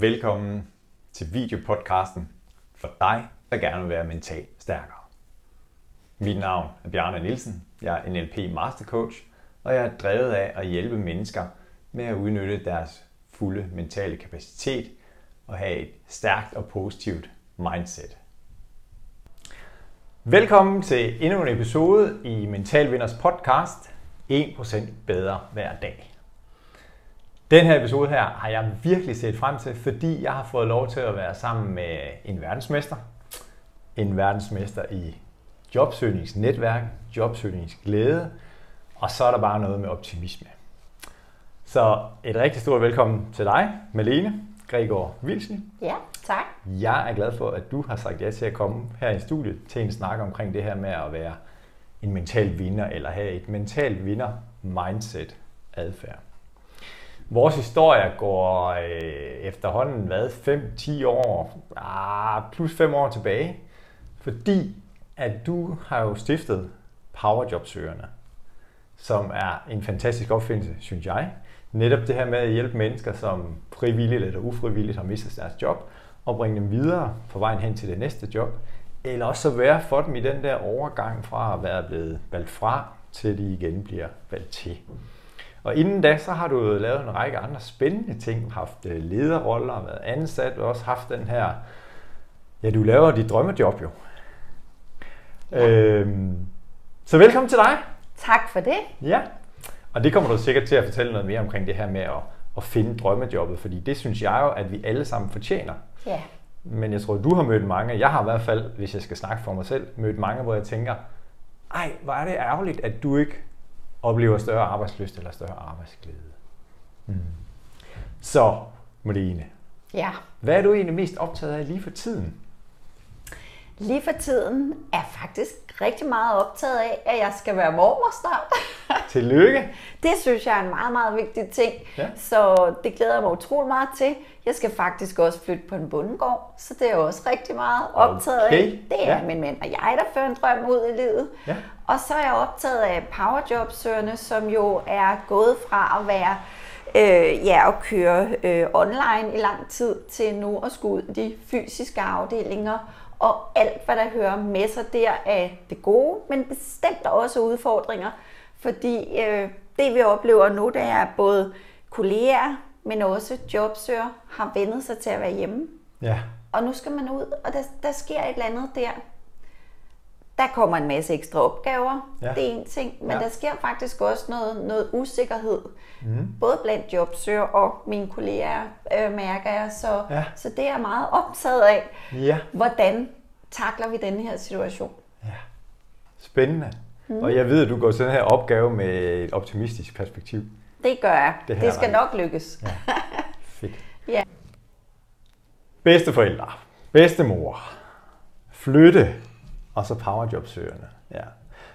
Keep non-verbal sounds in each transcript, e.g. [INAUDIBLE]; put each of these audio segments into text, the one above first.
Velkommen til videopodcasten for dig, der gerne vil være mentalt stærkere. Mit navn er Bjarne Nielsen. Jeg er NLP Mastercoach, og jeg er drevet af at hjælpe mennesker med at udnytte deres fulde mentale kapacitet og have et stærkt og positivt mindset. Velkommen til endnu en episode i Mental Vinders podcast 1% bedre hver dag. Den her episode her har jeg virkelig set frem til, fordi jeg har fået lov til at være sammen med en verdensmester. En verdensmester i jobsøgningsnetværk, jobsøgningsglæde, og så er der bare noget med optimisme. Så et rigtig stort velkommen til dig, Malene Gregor Wilsen. Ja, tak. Jeg er glad for, at du har sagt ja til at komme her i studiet til en snak omkring det her med at være en mental vinder, eller have et mental vinder mindset adfærd. Vores historie går øh, efterhånden hvad, 5-10 år, ah, plus 5 år tilbage, fordi at du har jo stiftet Powerjobsøgerne, som er en fantastisk opfindelse, synes jeg. Netop det her med at hjælpe mennesker, som frivilligt eller ufrivilligt har mistet deres job, og bringe dem videre på vejen hen til det næste job, eller også være for dem i den der overgang fra at være blevet valgt fra, til de igen bliver valgt til. Og inden da, så har du lavet en række andre spændende ting. Haft øh, lederroller, været ansat, og også haft den her... Ja, du laver dit drømmejob jo. Ja. Øhm, så velkommen til dig. Tak for det. Ja, og det kommer du sikkert til at fortælle noget mere omkring det her med at, at finde drømmejobbet, fordi det synes jeg jo, at vi alle sammen fortjener. Ja. Men jeg tror, du har mødt mange, jeg har i hvert fald, hvis jeg skal snakke for mig selv, mødt mange, hvor jeg tænker, ej, hvor er det ærgerligt, at du ikke oplever større arbejdsløst eller større arbejdsglæde. Mm. Så, Marlene, Ja. hvad er du egentlig mest optaget af lige for tiden? Lige for tiden er faktisk rigtig meget optaget af, at jeg skal være mormor snart. [LAUGHS] Tillykke! Det synes jeg er en meget, meget vigtig ting. Ja. Så det glæder jeg mig utrolig meget til. Jeg skal faktisk også flytte på en bondegård, så det er jeg også rigtig meget optaget Okay. af. Det er Ja. min mand og jeg, der fører en drøm ud i livet. Ja. Og så er jeg optaget af powerjobsøgerne, som jo er gået fra at være øh, ja, at køre øh, online i lang tid til nu at skulle ud i de fysiske afdelinger og alt, hvad der hører med sig der af det gode, men bestemt også udfordringer, fordi øh, det vi oplever nu, det er at både kolleger, men også jobsøger har vendet sig til at være hjemme. Ja, Og nu skal man ud, og der, der sker et eller andet der. Der kommer en masse ekstra opgaver, Ja. det er en ting, men Ja. der sker faktisk også noget, noget usikkerhed. Mm. Både blandt jobsøger og mine kolleger, øh, mærker jeg. Så, Ja. så det er jeg meget optaget af. ja, Hvordan takler vi den her situation? ja. Spændende. Mm. Og jeg ved, at du går til den her opgave med et optimistisk perspektiv. Det gør jeg. Det Det, skal nok lykkes. Ja. [LAUGHS] Fedt. Ja. Bedsteforældre, bedstemor, flytte, og så powerjobsøgerne. Ja.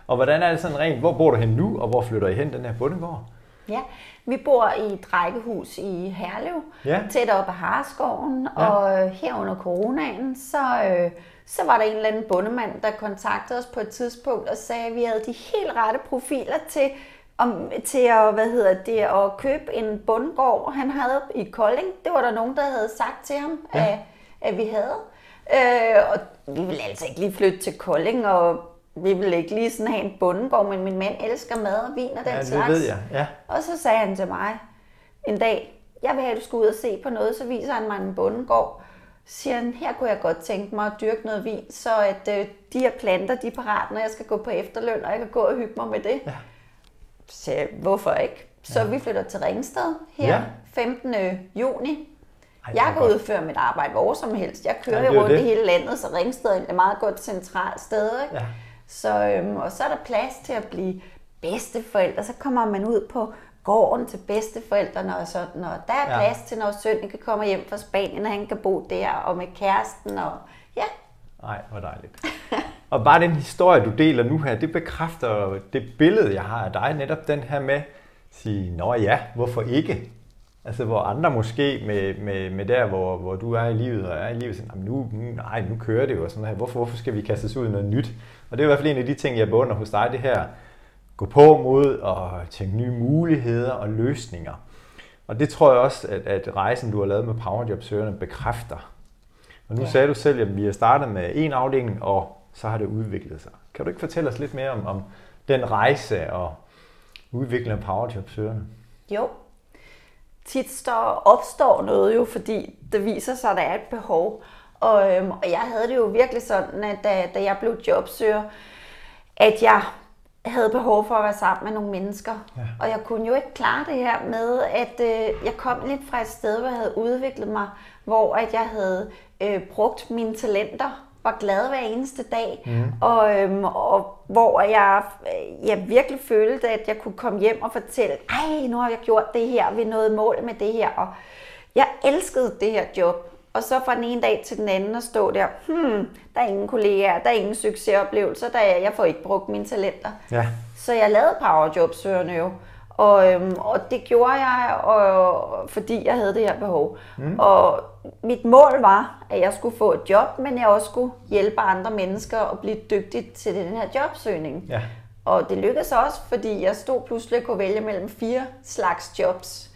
Og hvordan er det sådan rent, hvor bor du hen nu, og hvor flytter I hen, den her bondegård? Ja, vi bor i et rækkehus i Herlev, Ja. tæt op ad Harskoven, Ja. og her under coronaen, så, øh, så var der en eller anden bondemand, der kontaktede os på et tidspunkt og sagde, at vi havde de helt rette profiler til, om, til at, hvad hedder det, at købe en bondegård, han havde i Kolding. Det var der nogen, der havde sagt til ham, ja. at, at vi havde. Øh, og vi ville altså ikke lige flytte til Kolding, og vi ville ikke lige sådan have en bondegård, men min mand elsker mad og vin og den Ja, det slags. ved jeg. Ja. Og så sagde han til mig en dag, jeg vil have, at du skal ud og se på noget, så viser han mig en bondegård. Så siger han, her kunne jeg godt tænke mig at dyrke noget vin, så at øh, de her planter, de er parat, når jeg skal gå på efterløn, og jeg kan gå og hygge mig med det. Ja. Så hvorfor ikke? Så ja. vi flytter til Ringsted her ja. 15. juni. Ej, Jeg kan godt. udføre mit arbejde hvor som helst. Jeg kører er jo rundt det. i hele landet, så Ringsted er et meget godt centralt sted. Ikke? Ja. Så, øhm, og så er der plads til at blive bedsteforældre. Så kommer man ud på gården til bedsteforældrene, og, sådan, og der er ja. plads til, når sønnen kan komme hjem fra Spanien, og han kan bo der, og med kæresten, og ja, Nej, hvor dejligt. Og bare den historie, du deler nu her, det bekræfter det billede, jeg har af dig. Netop den her med at sige, nå ja, hvorfor ikke? Altså hvor andre måske med, med, med der, hvor, hvor du er i livet, og er i livet, "Jamen, nu, nu, nej, nu kører det jo, og sådan her. Hvorfor, hvorfor skal vi kaste os ud i noget nyt? Og det er i hvert fald en af de ting, jeg beundrer hos dig, det her gå på mod og tænke nye muligheder og løsninger. Og det tror jeg også, at, at rejsen, du har lavet med Powerjob-søgerne, bekræfter. Og nu. Ja. sagde du selv, at vi har startet med en afdeling, og så har det udviklet sig. Kan du ikke fortælle os lidt mere om, om den rejse og udviklingen af Powerjob-søgerne? Jo. Tit står, opstår noget jo, fordi det viser sig, at der er et behov. Og, øhm, og jeg havde det jo virkelig sådan, at da, da jeg blev jobsøger, at jeg havde behov for at være sammen med nogle mennesker. Ja. Og jeg kunne jo ikke klare det her med, at øh, jeg kom lidt fra et sted, hvor jeg havde udviklet mig, hvor at jeg havde øh, brugt mine talenter, var glad hver eneste dag, mm. og, øhm, og hvor jeg, jeg virkelig følte, at jeg kunne komme hjem og fortælle, ej, nu har jeg gjort det her, vi nåede mål med det her, og jeg elskede det her job. Og så fra den ene dag til den anden at stå der, hmm, der er ingen kollegaer, der er ingen succesoplevelser, der er, jeg får ikke brugt mine talenter. Ja. Så jeg lavede powerjobsøgerne jo. Og, øhm, og det gjorde jeg, og, fordi jeg havde det her behov. Mm. Og mit mål var, at jeg skulle få et job, men jeg også skulle hjælpe andre mennesker og blive dygtig til den her jobsøgning. Ja. Og det lykkedes også, fordi jeg stod pludselig og kunne vælge mellem fire slags jobs,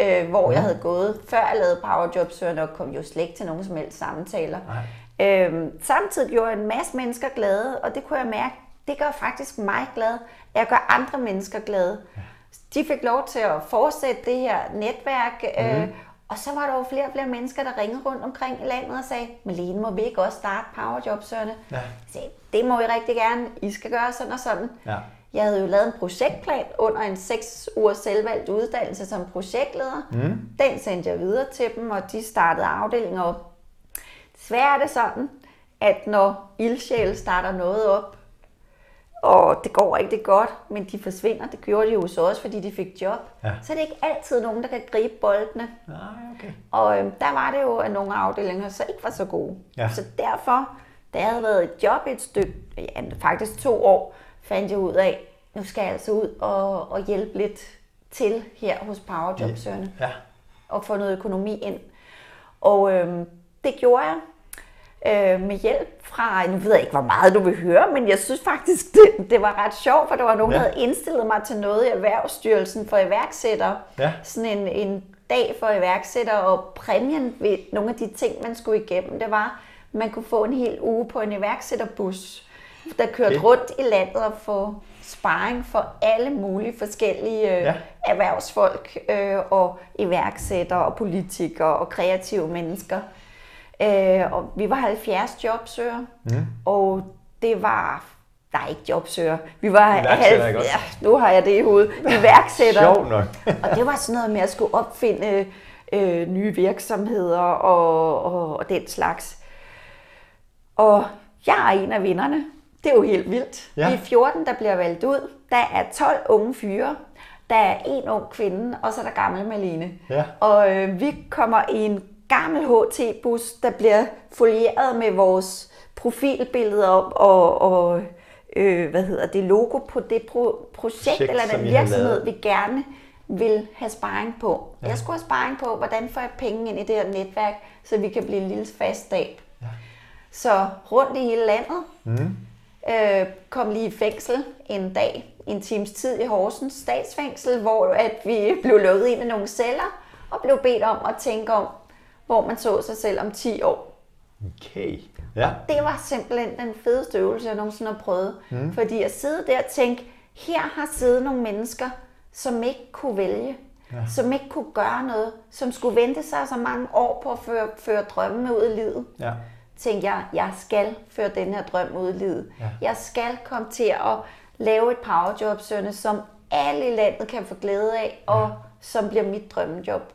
øh, hvor jeg havde gået, før jeg lavede powerjobsøgerne, og kom jo slet ikke til nogen som helst samtaler. Nej. Øhm, samtidig gjorde jeg en masse mennesker glade, og det kunne jeg mærke, det gør faktisk mig glad. Jeg gør andre mennesker glade. De fik lov til at fortsætte det her netværk, øh, og så var der jo flere og flere mennesker, der ringede rundt omkring i landet og sagde, Malene, må vi ikke også starte powerjobsøgerne? Ja. Jeg sagde, det må I rigtig gerne. I skal gøre sådan og sådan. Ja. Jeg havde jo lavet en projektplan under en 6 ugers selvvalgt uddannelse som projektleder. Mm. Den sendte jeg videre til dem, og de startede afdelinger op. Desværre er det sådan, at når ildsjæle starter noget op, og det går rigtig godt, men de forsvinder, det gjorde de jo så også, fordi de fik job, Ja. så er det ikke altid nogen, der kan gribe boldene. Nej, okay. Og øhm, der var det jo, at nogle afdelinger så ikke var så gode. Ja. Så derfor, da jeg havde været et job et stykke, ja, faktisk to år, fandt jeg ud af, nu skal jeg altså ud og, og hjælpe lidt til her hos Powerjobsøgerne Ja. og få noget økonomi ind. Og øhm, det gjorde jeg øh, med hjælp fra, nu ved jeg ikke, hvor meget du vil høre, men jeg synes faktisk, det, det var ret sjovt, for der var nogen, Ja. der havde indstillet mig til noget i Erhvervsstyrelsen for iværksættere. Ja. Sådan en, en dag for iværksættere, og præmien ved nogle af de ting, man skulle igennem, det var, at man kunne få en hel uge på en iværksætterbus, der kørte Okay. rundt i landet og få sparring for alle mulige forskellige øh, Ja. erhvervsfolk øh, og iværksættere og politikere og kreative mennesker. Øh, og vi var 70 jobsøgere, mm. og det var... Nej, ikke jobsøgere. Vi var ikke også? ja, nu har jeg det i hovedet. Iværksættere. [LAUGHS] Sjovt nok. [LAUGHS] og det var sådan noget med at skulle opfinde øh, nye virksomheder og, og, og den slags. Og jeg er en af vinderne. Det er jo helt vildt. Ja. Vi er 14, der bliver valgt ud. Der er 12 unge fyre. Der er en ung kvinde, og så er der gammel Malene. Ja. Og øh, vi kommer i en gammel HT-bus, der bliver folieret med vores profilbilleder op og, og øh, hvad hedder det, logo på det pro- projekt, Projekt, eller den virksomhed, vi gerne vil have sparring på. Ja. Jeg skulle have sparring på, hvordan får jeg penge ind i det her netværk, så vi kan blive en lille fast stab. Ja. Så rundt i hele landet. Mm. Øh, kom lige i fængsel en dag, en times tid i Horsens statsfængsel, hvor at vi blev lukket ind i nogle celler og blev bedt om at tænke om, hvor man så sig selv om 10 år. Okay. Ja. Det var simpelthen den fedeste øvelse, jeg nogensinde har prøvet. Mm. Fordi at sidde der og tænke, her har siddet nogle mennesker, som ikke kunne vælge, ja. som ikke kunne gøre noget, som skulle vente sig så mange år på at føre, føre drømmene ud i livet. Ja. Tænkte jeg, jeg skal føre den her drøm ud i livet. Ja. Jeg skal komme til at lave et powerjob, Sønne, som alle i landet kan få glæde af, og som bliver mit drømmejob.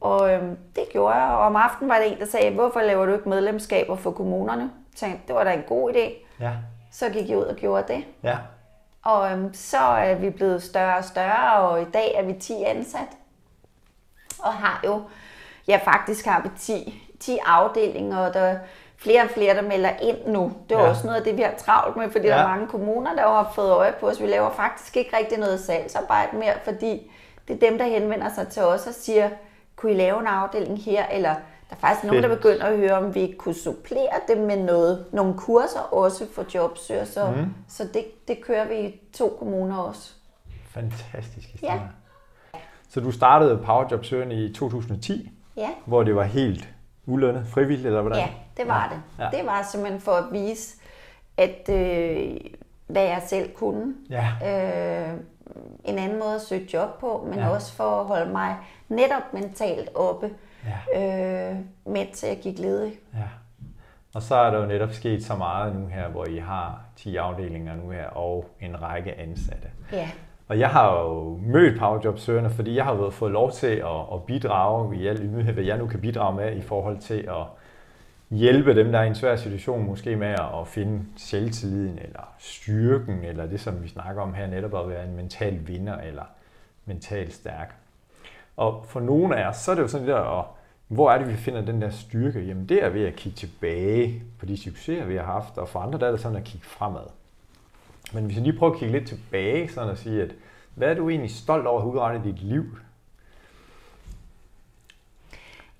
Og øhm, det gjorde jeg, og om aftenen var der en, der sagde, hvorfor laver du ikke medlemskaber for kommunerne? Jeg tænkte, det var da en god idé. Ja. Så gik jeg ud og gjorde det. Ja. Og øhm, så er vi blevet større og større, og i dag er vi 10 ansat. Og har jo, ja faktisk har vi 10, 10 afdelinger, og der er flere og flere, der melder ind nu. Det er Ja. også noget af det, vi har travlt med, fordi ja. der er mange kommuner, der har fået øje på os. Vi laver faktisk ikke rigtig noget salgsarbejde mere, fordi det er dem, der henvender sig til os og siger, kunne I lave en afdeling her, eller der er faktisk nogen, der Fedt. begynder at høre, om vi kunne supplere det med noget, nogle kurser også for jobsøger, så, mm. så det, det kører vi i to kommuner også. Fantastisk historie. Ja. Så du startede Powerjob Søren i 2010, Ja, hvor det var helt ulønnet, frivilligt, eller hvordan? ja det var det. Ja. Det var simpelthen for at vise, at øh, hvad jeg selv kunne. Ja. Øh, en anden måde at søge job på, men Ja. også for at holde mig netop mentalt oppe, ja. øh, mens jeg gik ledig. Ja. Og så er der jo netop sket så meget nu her, hvor I har 10 afdelinger nu her og en række ansatte. Ja, Og jeg har jo mødt powerjobsøgerne, fordi jeg har jo fået lov til at, at bidrage i al ydmyghed, hvad jeg nu kan bidrage med i forhold til at hjælpe dem, der er i en svær situation, måske med at finde selvtilliden eller styrken, eller det, som vi snakker om her, netop at være en mental vinder eller mental stærk. Og for nogle af os, så er det jo sådan det der, at hvor er det, vi finder den der styrke? Jamen det er ved at kigge tilbage på de succeser, vi har haft, og for andre der er det sådan at kigge fremad. Men hvis jeg lige prøver at kigge lidt tilbage, sådan at sige, at hvad er du egentlig stolt over at have udrettet i dit liv?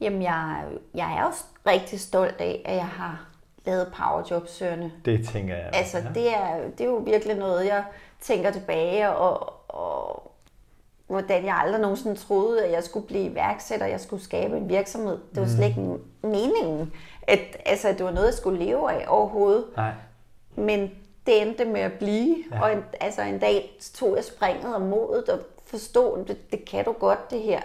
Jamen, jeg, jeg er også rigtig stolt af, at jeg har lavet powerjobsøgerne. Det tænker jeg. Altså, ja. det er, det er jo virkelig noget, jeg tænker tilbage, og, og hvordan jeg aldrig nogensinde troede, at jeg skulle blive iværksætter, jeg skulle skabe en virksomhed. Det var slet ikke meningen, at altså, det var noget, jeg skulle leve af overhovedet. Nej. Men det endte med at blive, Ja. og en, altså en dag tog jeg springet og modet og forstod, at det, det kan du godt det her.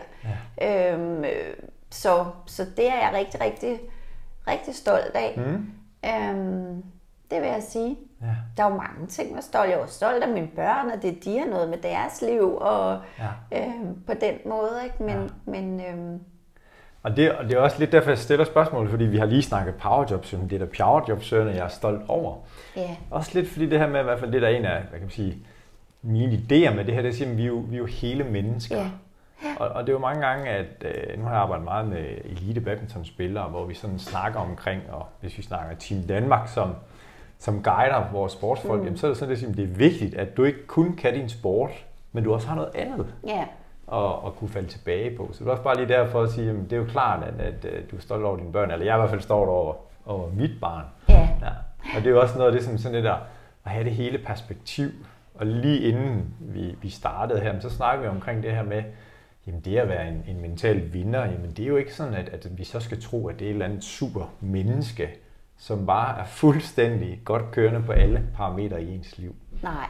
Ja. Øhm, øh, så, så det er jeg rigtig, rigtig, rigtig stolt af. Mm. Øhm, det vil jeg sige. Ja. Der er jo mange ting, jeg er stolt. Jeg er stolt af mine børn, og det de har noget med deres liv, og Ja. øhm, på den måde. Ikke? Men, Ja. men øhm, Og det, og det er også lidt derfor, jeg stiller spørgsmål, fordi vi har lige snakket powerjobs, men det er der powerjobsøgerne, jeg er stolt over. ja, Også lidt fordi det her med, i hvert fald det der er en af, hvad kan man sige, mine idéer med det her, det er simpelthen, vi er jo, vi er jo hele mennesker. ja, Og, og det er jo mange gange, at øh, nu har jeg arbejdet meget med elite badmintonspillere, hvor vi sådan snakker omkring, og hvis vi snakker Team Danmark, som, som guider vores sportsfolk, mm. jamen, så er det sådan, at det er vigtigt, at du ikke kun kan din sport, men du også har noget andet ja, at, at kunne falde tilbage på. Så det er også bare lige derfor at sige, at det er jo klart, at, at, at du er stolt over dine børn, eller jeg er i hvert fald stolt over, over mit barn. ja, Ja. Og det er jo også noget af det, som sådan lidt der, at have det hele perspektiv. Og lige inden vi, vi startede her, så snakkede vi omkring det her med, jamen det at være en, en mental vinder, jamen det er jo ikke sådan, at, at vi så skal tro, at det er et eller andet super menneske, som bare er fuldstændig godt kørende på alle parametre i ens liv. nej.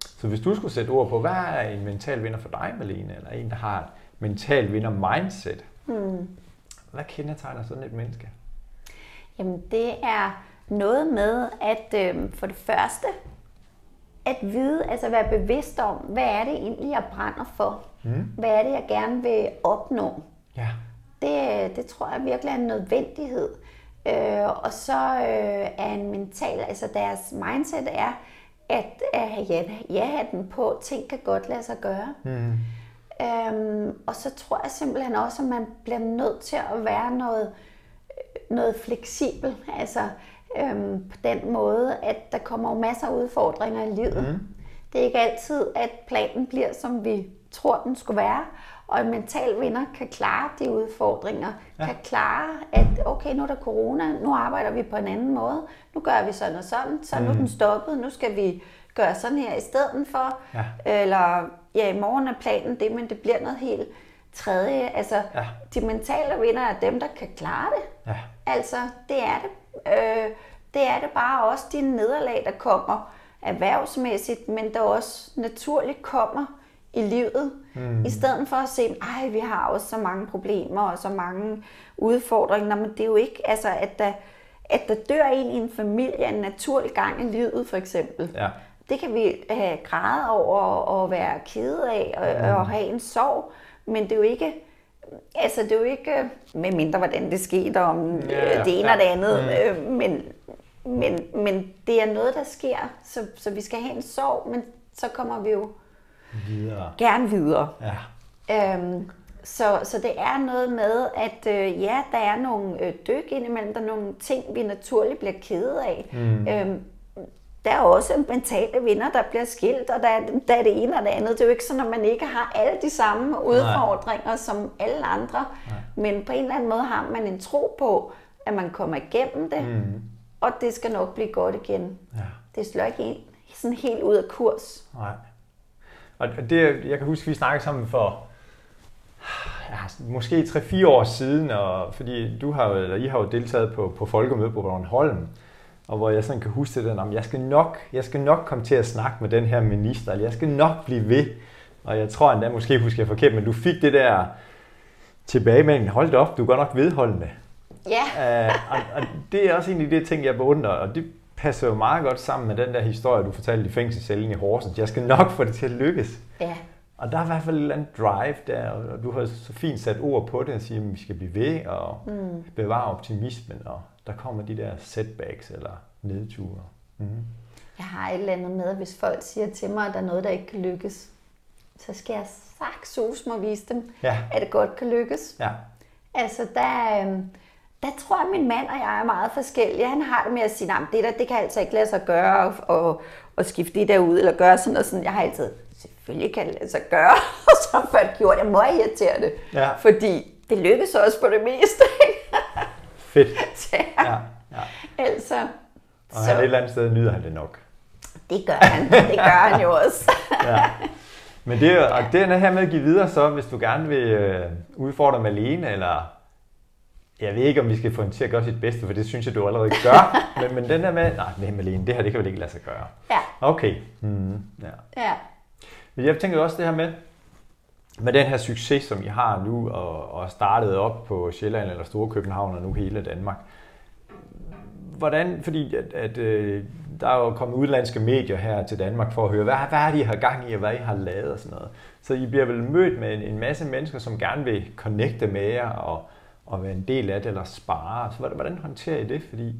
Så hvis du skulle sætte ord på, hvad er en mental vinder for dig, Malene, eller en, der har et mental vinder mindset, Hmm. hvad kendetegner sådan et menneske? Jamen det er noget med at øh, for det første at vide, altså være bevidst om, hvad er det egentlig, jeg brænder for? Mm. Hvad er det, jeg gerne vil opnå? Ja. Det, det tror jeg virkelig er en nødvendighed. Øh, og så øh, er en mental, altså deres mindset er, at, at have ja, ja-hatten på, ting kan godt lade sig gøre. Mm. Øhm, og så tror jeg simpelthen også, at man bliver nødt til at være noget, noget fleksibel. Altså øhm, på den måde, at der kommer jo masser af udfordringer i livet. Mm. Det er ikke altid, at planen bliver, som vi tror, den skulle være. Og en mental vinder kan klare de udfordringer. Ja. Kan klare, at okay, nu er der corona, nu arbejder vi på en anden måde. Nu gør vi sådan og sådan, så nu er den stoppet. Nu skal vi gøre sådan her i stedet for. Ja. Eller ja, i morgen er planen det, men det bliver noget helt tredje. Altså, Ja. de mentale vinder er dem, der kan klare det. Ja. Altså, det er det. Øh, det er det bare også de nederlag, der kommer erhvervsmæssigt, men der også naturligt kommer i livet. Mm. I stedet for at se, at vi har også så mange problemer og så mange udfordringer. Men det er jo ikke, altså, at der, at der dør en i en familie en naturlig gang i livet, for eksempel. Ja. Det kan vi have græde over og være kede af og, og have en sorg, men det er jo ikke, altså det er jo ikke, med mindre hvordan det skete om Ja, ja, det ene ja. og det andet, øh, men, men, men det er noget, der sker, så, så vi skal have en sorg, men så kommer vi jo Videre. gerne videre. Ja. Øhm, så, så det er noget med, at øh, ja, der er nogle øh, dyk indimellem, der er nogle ting, vi naturligt bliver kede af. Mm. Øhm, der er også mentale vinder, der bliver skilt, og der er, der er det ene og det andet. Det er jo ikke sådan, at man ikke har alle de samme udfordringer Nej. som alle andre. Nej. Men på en eller anden måde har man en tro på, at man kommer igennem det, mm. og det skal nok blive godt igen. Ja. Det slår ikke en sådan helt ud af kurs. Nej. Og det, jeg kan huske, vi snakkede sammen for ja, måske 3-4 år siden, og fordi du har, eller I har jo deltaget på, på folkemødet på Bornholm, og hvor jeg sådan kan huske det, at jeg skal nok, jeg skal nok komme til at snakke med den her minister, eller jeg skal nok blive ved. Og jeg tror endda, måske husker jeg forkert, men du fik det der tilbagemelding, hold det op, du er godt nok vedholdende. Ja. uh, og, og, det er også en af de ting, jeg beundrer, og det passer jo meget godt sammen med den der historie, du fortalte i fængselscellen i Horsens. Jeg skal nok få det til at lykkes. Ja. Og der er i hvert fald et eller andet drive der, og du har så fint sat ord på det og siger, at vi skal blive ved og mm. bevare optimismen, og der kommer de der setbacks eller nedture. Mm. Jeg har et eller andet med, at hvis folk siger til mig, at der er noget, der ikke kan lykkes, så skal jeg sagt mig vise dem, ja. at det godt kan lykkes. Ja. Altså, der, øhm, der tror jeg, at min mand og jeg er meget forskellige. Han har det med at sige, at det der, det kan altså ikke lade sig gøre, og, og, og skifte det der ud, eller gøre sådan og sådan. Jeg har altid, selvfølgelig kan det lade sig gøre, [LAUGHS] og så har jeg gjort, jeg må irritere det. Ja. Fordi det lykkes også på det meste. [LAUGHS] Fedt. [LAUGHS] Så, ja. ja. Altså, og så. han et eller andet sted nyder han det nok. Det gør han. Det gør han jo også. ja. Men det, og det er her med at give videre så, hvis du gerne vil øh, udfordre Malene, eller jeg ved ikke, om vi skal få hende til at gøre sit bedste, for det synes jeg, du allerede gør. [LAUGHS] men, men den der med, nej, nej Malene, det her, det kan vel ikke lade sig gøre. Ja. Okay. Mm, ja. ja. Men jeg tænker også det her med, med den her succes, som I har nu, og, og startet op på Sjælland eller Store København og nu hele Danmark. Hvordan, fordi at, at, øh, der er jo kommet udlandske medier her til Danmark for at høre, hvad, hvad er det, I har gang i, og hvad I har lavet og sådan noget. Så I bliver vel mødt med en, en masse mennesker, som gerne vil connecte med jer og, og være en del af det, eller spare. Så hvordan håndterer I det? Fordi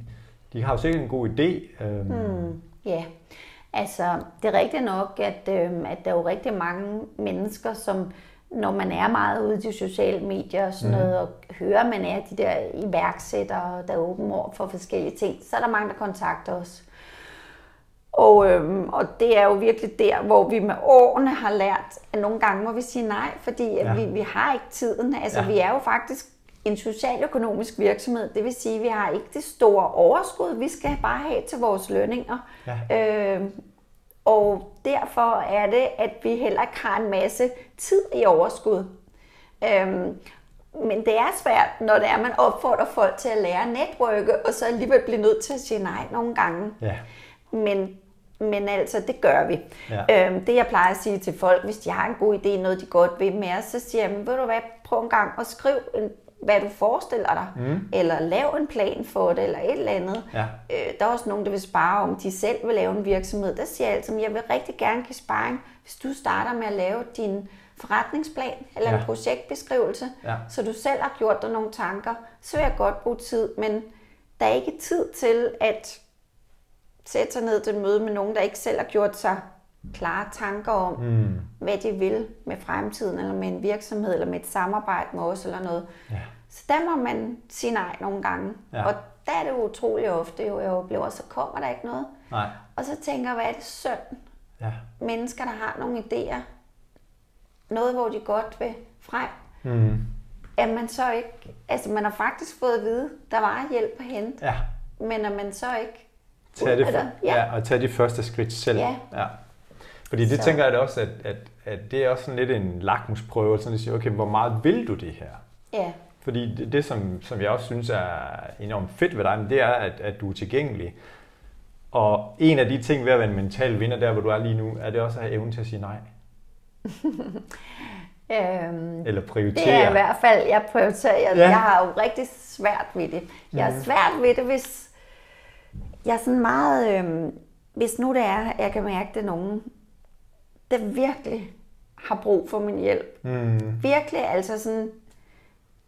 de har jo sikkert en god idé. Øhm. Ja, yeah. altså det er rigtigt nok, at, øhm, at der er jo rigtig mange mennesker, som når man er meget ude i de sociale medier og sådan mm. noget, og hører, man er de der iværksættere, der er åben over for forskellige ting, så er der mange, der kontakter os. Og, øhm, og det er jo virkelig der, hvor vi med årene har lært, at nogle gange må vi sige nej, fordi ja. vi, vi har ikke tiden. Altså ja. vi er jo faktisk en socialøkonomisk virksomhed, det vil sige, at vi har ikke det store overskud, vi skal bare have til vores lønninger. Ja. Øhm, og derfor er det, at vi heller ikke har en masse tid i overskud. Øhm, men det er svært, når det er, at man opfordrer folk til at lære netværke, og så alligevel blive nødt til at sige nej nogle gange. Ja. Men, men altså, det gør vi. Ja. Øhm, det jeg plejer at sige til folk, hvis de har en god idé, noget de godt vil med os, så siger jeg, ved du hvad, prøv en gang at skrive en hvad du forestiller dig, mm. eller lav en plan for det, eller et eller andet. Ja. Øh, der er også nogen, der vil spare, om de selv vil lave en virksomhed. Der siger jeg altid, at jeg vil rigtig gerne give sparring, hvis du starter med at lave din forretningsplan, eller ja. en projektbeskrivelse, ja. så du selv har gjort dig nogle tanker, så vil jeg godt bruge tid, men der er ikke tid til at sætte sig ned til et møde med nogen, der ikke selv har gjort sig klare tanker om, mm. hvad de vil med fremtiden, eller med en virksomhed, eller med et samarbejde med os, eller noget. Ja. Så der må man sige nej nogle gange. Ja. Og der er det utrolig ofte, jo, jeg oplever, så kommer der ikke noget. Nej. Og så tænker jeg, hvad er det synd? Ja. Mennesker, der har nogle idéer, noget, hvor de godt vil frem, mm. at man så ikke, altså man har faktisk fået at vide, der var hjælp at hente, ja. men at man så ikke Tag det, for, ja. ja, og tage de første skridt selv. Ja. ja. Fordi det så. tænker jeg da også, at, at, at det er også sådan lidt en lakmusprøve, sådan at sige, okay, hvor meget vil du det her? Ja. Fordi det, det som, som jeg også synes er enormt fedt ved dig, det er, at, at du er tilgængelig. Og en af de ting ved at være en mental vinder, der hvor du er lige nu, er det også at have evnen til at sige nej. [LAUGHS] øhm, Eller prioritere. Det er i hvert fald, jeg prioriterer. Jeg, ja. jeg har jo rigtig svært ved det. Jeg har mm. svært ved det, hvis jeg er sådan meget... Øhm, hvis nu det er, jeg kan mærke, at det er nogen, der virkelig har brug for min hjælp. Mm. Virkelig, altså sådan,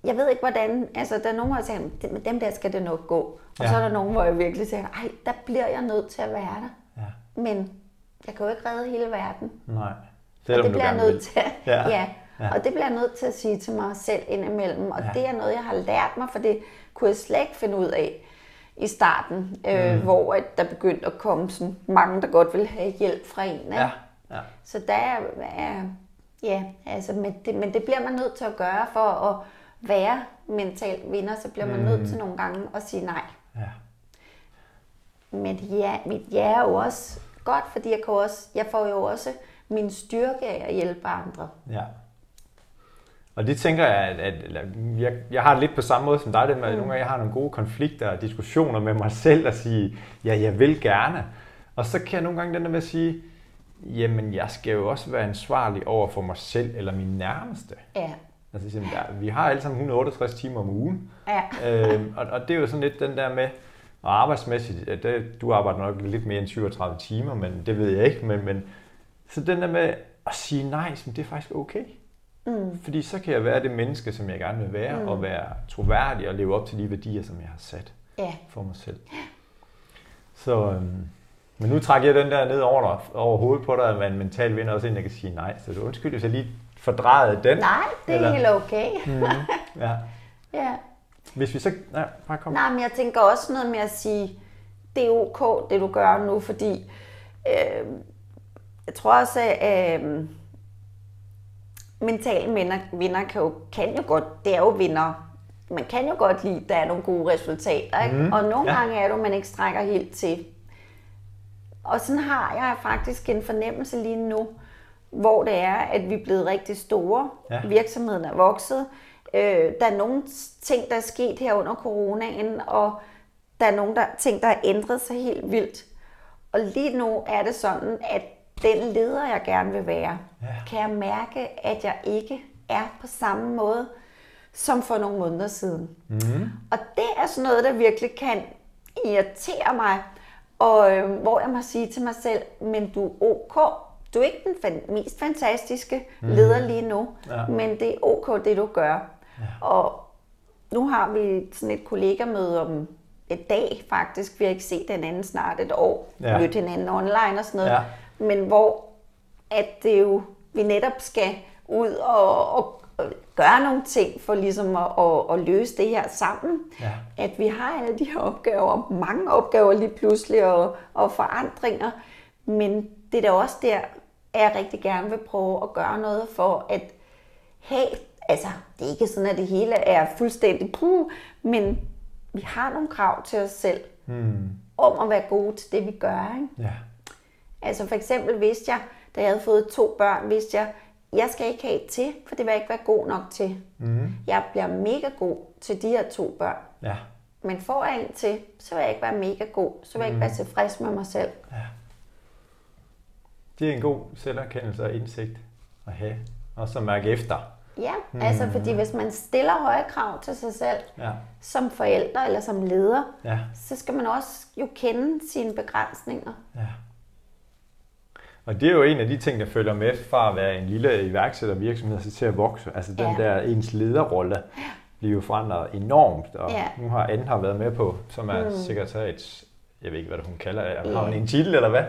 jeg ved ikke hvordan, altså der er nogen, der siger, med dem der skal det nok gå. Og ja. så er der nogen, hvor jeg virkelig siger, ej, der bliver jeg nødt til at være der. Ja. Men jeg kan jo ikke redde hele verden. Nej. Selvom og det bliver jeg nødt til. Ja. [LAUGHS] ja. ja. Og det bliver jeg nødt til at sige til mig selv indimellem. Og ja. det er noget, jeg har lært mig, for det kunne jeg slet ikke finde ud af i starten, øh, mm. hvor at der begyndte at komme sådan mange, der godt ville have hjælp fra en. Ikke? Ja. Ja. Så der er, ja, altså, men det, men det bliver man nødt til at gøre for at være mental vinder, så bliver man mm. nødt til nogle gange at sige nej. Ja. Men ja, mit ja er jo også godt, fordi jeg, kan også, jeg får jo også min styrke af at hjælpe andre. Ja. Og det tænker jeg, at, at jeg, jeg har det lidt på samme måde som dig, det med, mm. nogle gange jeg har nogle gode konflikter og diskussioner med mig [LAUGHS] selv og sige, ja, jeg vil gerne. Og så kan jeg nogle gange den der med at sige, jamen jeg skal jo også være ansvarlig over for mig selv eller min nærmeste. Ja. Altså, der, vi har alle sammen 168 timer om ugen. Ja. øhm, og, og det er jo sådan lidt den der med, og arbejdsmæssigt, ja, det, du arbejder nok lidt mere end 37 timer, men det ved jeg ikke. Men, men, så den der med at sige nej, som det er faktisk okay. Mm. Fordi så kan jeg være det menneske, som jeg gerne vil være, mm. og være troværdig og leve op til de værdier, som jeg har sat ja. for mig selv. Så, øhm, men nu trækker jeg den der ned over, over hovedet på dig, at man mentalt vinder også en, der kan sige nej. Så det undskyld, hvis jeg lige fordrejede den. Nej, det er eller? helt okay. mm, ja. [LAUGHS] ja. Hvis vi så... Nej, bare kom. Nej, men jeg tænker også noget med at sige, det er ok, det du gør nu, fordi øh, jeg tror også, at øh, mentale vinder, vinder kan, jo, kan jo godt, det er jo vinder. Man kan jo godt lide, at der er nogle gode resultater, ikke? Mm, og nogle ja. gange er det, man ikke strækker helt til. Og sådan har jeg faktisk en fornemmelse lige nu, hvor det er, at vi er blevet rigtig store. Ja. Virksomheden er vokset. Øh, der er nogle ting, der er sket her under coronaen, og der er nogle der, ting, der har ændret sig helt vildt. Og lige nu er det sådan, at den leder, jeg gerne vil være, ja. kan jeg mærke, at jeg ikke er på samme måde som for nogle måneder siden. Mm. Og det er sådan noget, der virkelig kan irritere mig, og øh, hvor jeg må sige til mig selv, men du er ok, du er ikke den fan- mest fantastiske mm. leder lige nu, ja. men det er ok, det du gør. Ja. Og nu har vi sådan et kollegamøde om et dag faktisk. Vi har ikke set hinanden snart et år. Ja. Mødt hinanden online og sådan noget. Ja. Men hvor at det jo, vi netop skal ud og, og gøre nogle ting for ligesom at, at, at løse det her sammen. Ja. At vi har alle de her opgaver, mange opgaver lige pludselig og, og forandringer. Men det er da også der, at jeg rigtig gerne vil prøve at gøre noget for at have, altså det er ikke sådan, at det hele er fuldstændig puh, men vi har nogle krav til os selv hmm. om at være gode til det, vi gør. Ikke? Ja. Altså for eksempel vidste jeg, da jeg havde fået to børn, vidste jeg, jeg skal ikke have til, for det vil jeg ikke være god nok til. Mm. Jeg bliver mega god til de her to børn. Ja. Men får jeg en til, så vil jeg ikke være mega god. Så vil jeg mm. ikke være tilfreds med mig selv. Ja. Det er en god selverkendelse og indsigt at have. Og så mærke efter. Ja, mm. altså fordi hvis man stiller høje krav til sig selv, ja. som forælder eller som leder, ja. så skal man også jo kende sine begrænsninger. Ja. Og det er jo en af de ting, der følger med fra at være en lille iværksættervirksomhed så til at vokse. Altså den ja. der ens lederrolle bliver jo forandret enormt. Og ja. nu har Anne har været med på, som er mm. sekretariats, jeg ved ikke, hvad hun kalder det. Har hun en titel, eller hvad?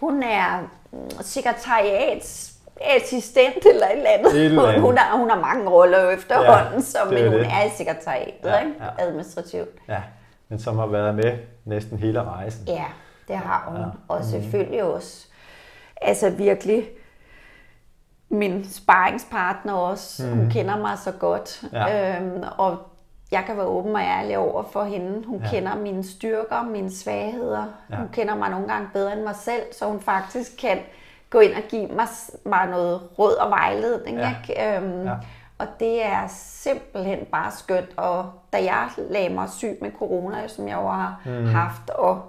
Hun er mm, sekretariats assistent eller et eller andet. Et eller andet. Hun, har, hun har mange roller efterhånden, ja, så, men det. hun er i sekretariatet, ja, ikke? Ja. administrativt. Ja, men som har været med næsten hele rejsen. Ja, det har hun. Ja. Og mm. selvfølgelig også altså virkelig min sparringspartner også. Mm. Hun kender mig så godt. Ja. Øhm, og jeg kan være åben og ærlig over for hende. Hun ja. kender mine styrker, mine svagheder. Ja. Hun kender mig nogle gange bedre end mig selv, så hun faktisk kan gå ind og give mig, mig noget råd og vejledning. Ja. Ikke? Øhm, ja. Og det er simpelthen bare skønt. Og da jeg lagde mig syg med corona, som jeg jo har mm. haft, og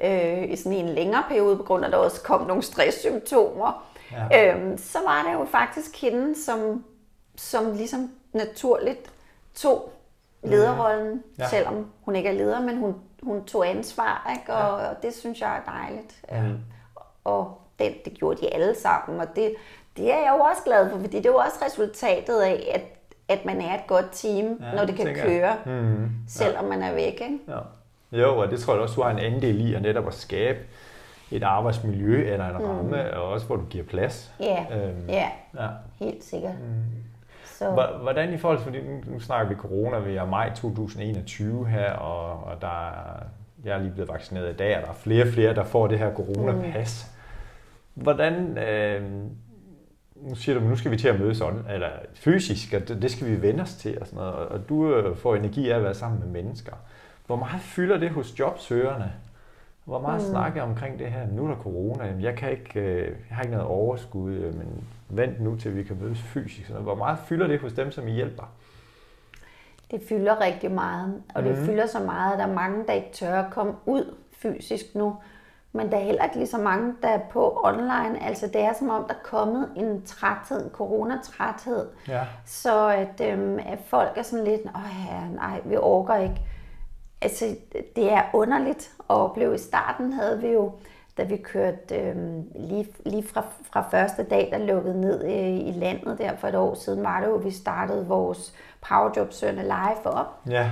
øh, i sådan en længere periode, på grund af, at der også kom nogle stresssymptomer, ja. øh, så var det jo faktisk hende, som, som ligesom naturligt tog lederrollen, ja. selvom hun ikke er leder, men hun, hun tog ansvar, ikke? Og, ja. og det synes jeg er dejligt. Ja. Øhm, og det, det gjorde de alle sammen, og det, det er jeg jo også glad for, fordi det er jo også resultatet af, at, at man er et godt team, ja, når det kan køre, mm, selvom ja. man er væk. Ikke? Ja. Jo, og det tror jeg også, du har en andel i at netop at skabe et arbejdsmiljø eller en mm. ramme, og også hvor du giver plads. Ja, øhm, ja. ja. helt sikkert. Mm. Så. Hvordan i forhold til, nu, snakker vi corona, vi er maj 2021 her, og, og der er, jeg er lige blevet vaccineret i dag, og der er flere og flere, der får det her coronapas. Mm. Hvordan, øh, nu siger du, nu skal vi til at mødes sådan, eller fysisk, og det, det skal vi vende os til, og sådan noget, og, og du øh, får energi af at være sammen med mennesker. Hvor meget fylder det hos jobsøgerne, Hvor meget mm. snakker omkring det her? Nu er der corona, jamen jeg, kan ikke, øh, jeg har ikke noget overskud, øh, men vent nu til vi kan mødes fysisk. Hvor meget fylder det hos dem, som I hjælper? Det fylder rigtig meget, og det mm. fylder så meget, at der er mange, der ikke tør at komme ud fysisk nu. Men der er heller ikke lige så mange, der er på online. Altså det er som om, der er kommet en træthed, en coronatræthed. Ja. Så at, øhm, at folk er sådan lidt, åh ja, nej, vi orker ikke. Altså det er underligt at opleve. I starten havde vi jo, da vi kørte øhm, lige, lige fra, fra første dag, der lukkede ned øh, i landet der for et år siden, var det jo, vi startede vores Powerjob Sønne live op. Ja.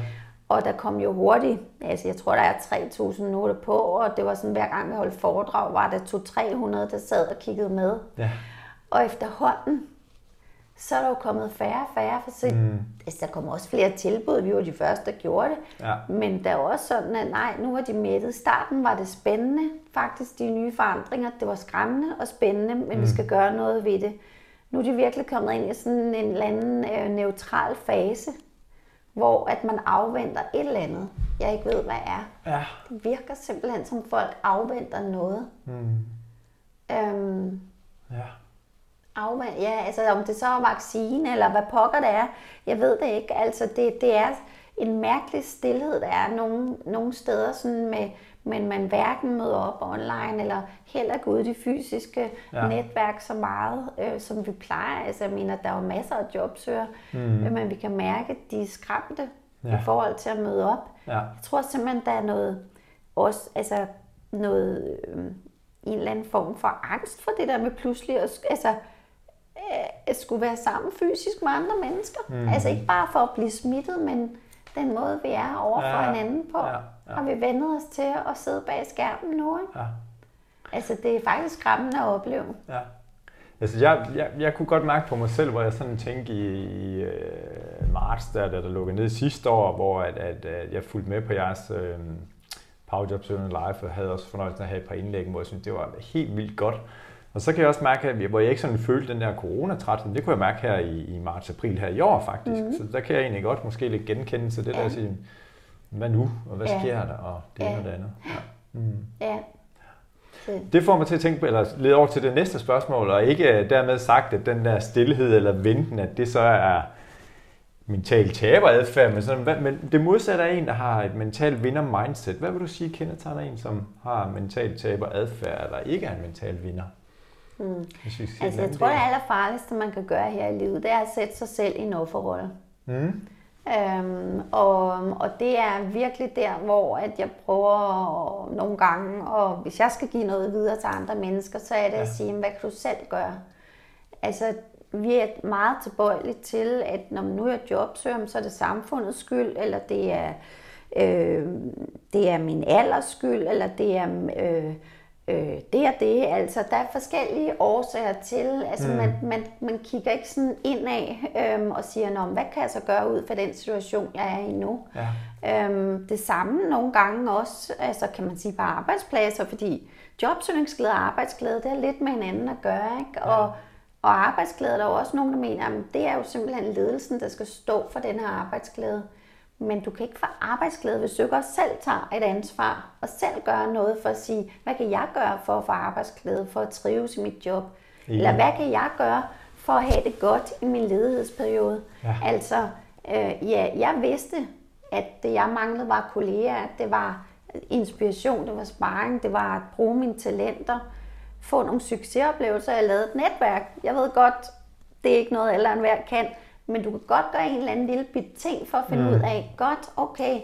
Og der kom jo hurtigt, altså jeg tror, der er 3.000 noter på, og det var sådan, hver gang vi holdt foredrag, var der 200-300, der sad og kiggede med. Ja. Og efterhånden, så er der jo kommet færre og færre, for se, mm. altså, der kommer også flere tilbud, vi var de første, der gjorde det. Ja. Men der er også sådan, at nej, nu er de mættet. starten var det spændende, faktisk de nye forandringer. Det var skræmmende og spændende, men mm. vi skal gøre noget ved det. Nu er de virkelig kommet ind i sådan en eller anden øh, neutral fase, hvor at man afventer et eller andet, jeg ikke ved, hvad er. Ja. Det virker simpelthen som folk afventer noget. Mm. Øhm, ja. Afvent, ja, altså om det så er vaccine, eller hvad pokker det er, jeg ved det ikke. Altså det, det er en mærkelig stillhed, der er nogle, nogle steder sådan med, men man hverken møder op online, eller heller går ud i de fysiske ja. netværk så meget, øh, som vi plejer. Altså, jeg mener, der er jo masser af jobsøger, mm. men vi kan mærke, at de er skræmte ja. i forhold til at møde op. Ja. Jeg tror simpelthen, der er noget, også, altså, noget, øh, en eller anden form for angst for det der med pludselig at, altså, øh, at skulle være sammen fysisk med andre mennesker. Mm. Altså ikke bare for at blive smittet, men den måde, vi er over for ja. hinanden på. Ja. Ja. Har vi vendet os til at sidde bag skærmen nu. Ikke? Ja. Altså, det er faktisk skræmmende at opleve. Ja. Altså, jeg, jeg, jeg kunne godt mærke på mig selv, hvor jeg sådan tænkte i, i uh, marts, der, der, der lukkede ned sidste år, hvor at, at, at jeg fulgte med på jeres uh, Powerjob Søvn Live, og havde også fornøjelsen af at have et par indlæg, hvor jeg synes, det var helt vildt godt. Og så kan jeg også mærke, at hvor jeg ikke sådan følte den der coronatræthed, det kunne jeg mærke her i, i marts-april her i år faktisk. Mm. Så der kan jeg egentlig godt måske lidt genkende til det ja. der at sige, hvad nu, og hvad ja. sker der, og det ene ja. og det andet. Ja. Mm. ja. Det får mig til at tænke på, eller lede over til det næste spørgsmål, og ikke dermed sagt, at den der stillhed eller venten, at det så er mental taberadfærd, men, sådan, men det modsatte er en, der har et mental vinder mindset. Hvad vil du sige kendetegner en, som har mental taberadfærd, eller ikke er en mental vinder? Mm. Altså, jeg tror, det allerfarligste, man kan gøre her i livet, det er at sætte sig selv i en offerrolle. Mm. Øhm, og, og det er virkelig der, hvor at jeg prøver nogle gange, og hvis jeg skal give noget videre til andre mennesker, så er det ja. at sige, hvad kan du selv gøre? Altså, vi er meget tilbøjelige til, at når man nu er jobsøger, så er det samfundets skyld, eller det er, øh, det er min alders skyld, eller det er... Øh, øh, det og det. Altså, der er forskellige årsager til. Altså, mm. man, man, man kigger ikke sådan indad øhm, og siger, Nå, hvad kan jeg så gøre ud for den situation, jeg er i nu? Ja. Øhm, det samme nogle gange også, altså kan man sige på arbejdspladser, fordi jobsøgningsglæde og arbejdsglæde, det er lidt med hinanden at gøre, ikke? Ja. Og, og arbejdsglæde, der er også nogen, der mener, at det er jo simpelthen ledelsen, der skal stå for den her arbejdsglæde. Men du kan ikke få arbejdsglæde, hvis du ikke også selv tager et ansvar og selv gør noget for at sige, hvad kan jeg gøre for at få arbejdsglæde, for at trives i mit job? Ja. Eller hvad kan jeg gøre for at have det godt i min ledighedsperiode? Ja. Altså, øh, ja, jeg vidste, at det jeg manglede var kolleger, det var inspiration, det var sparring, det var at bruge mine talenter, få nogle succesoplevelser. Jeg lavede et netværk. Jeg ved godt, det er ikke noget, alle enhver kan, men du kan godt gøre en eller anden lille bit ting for at finde mm. ud af, godt, okay,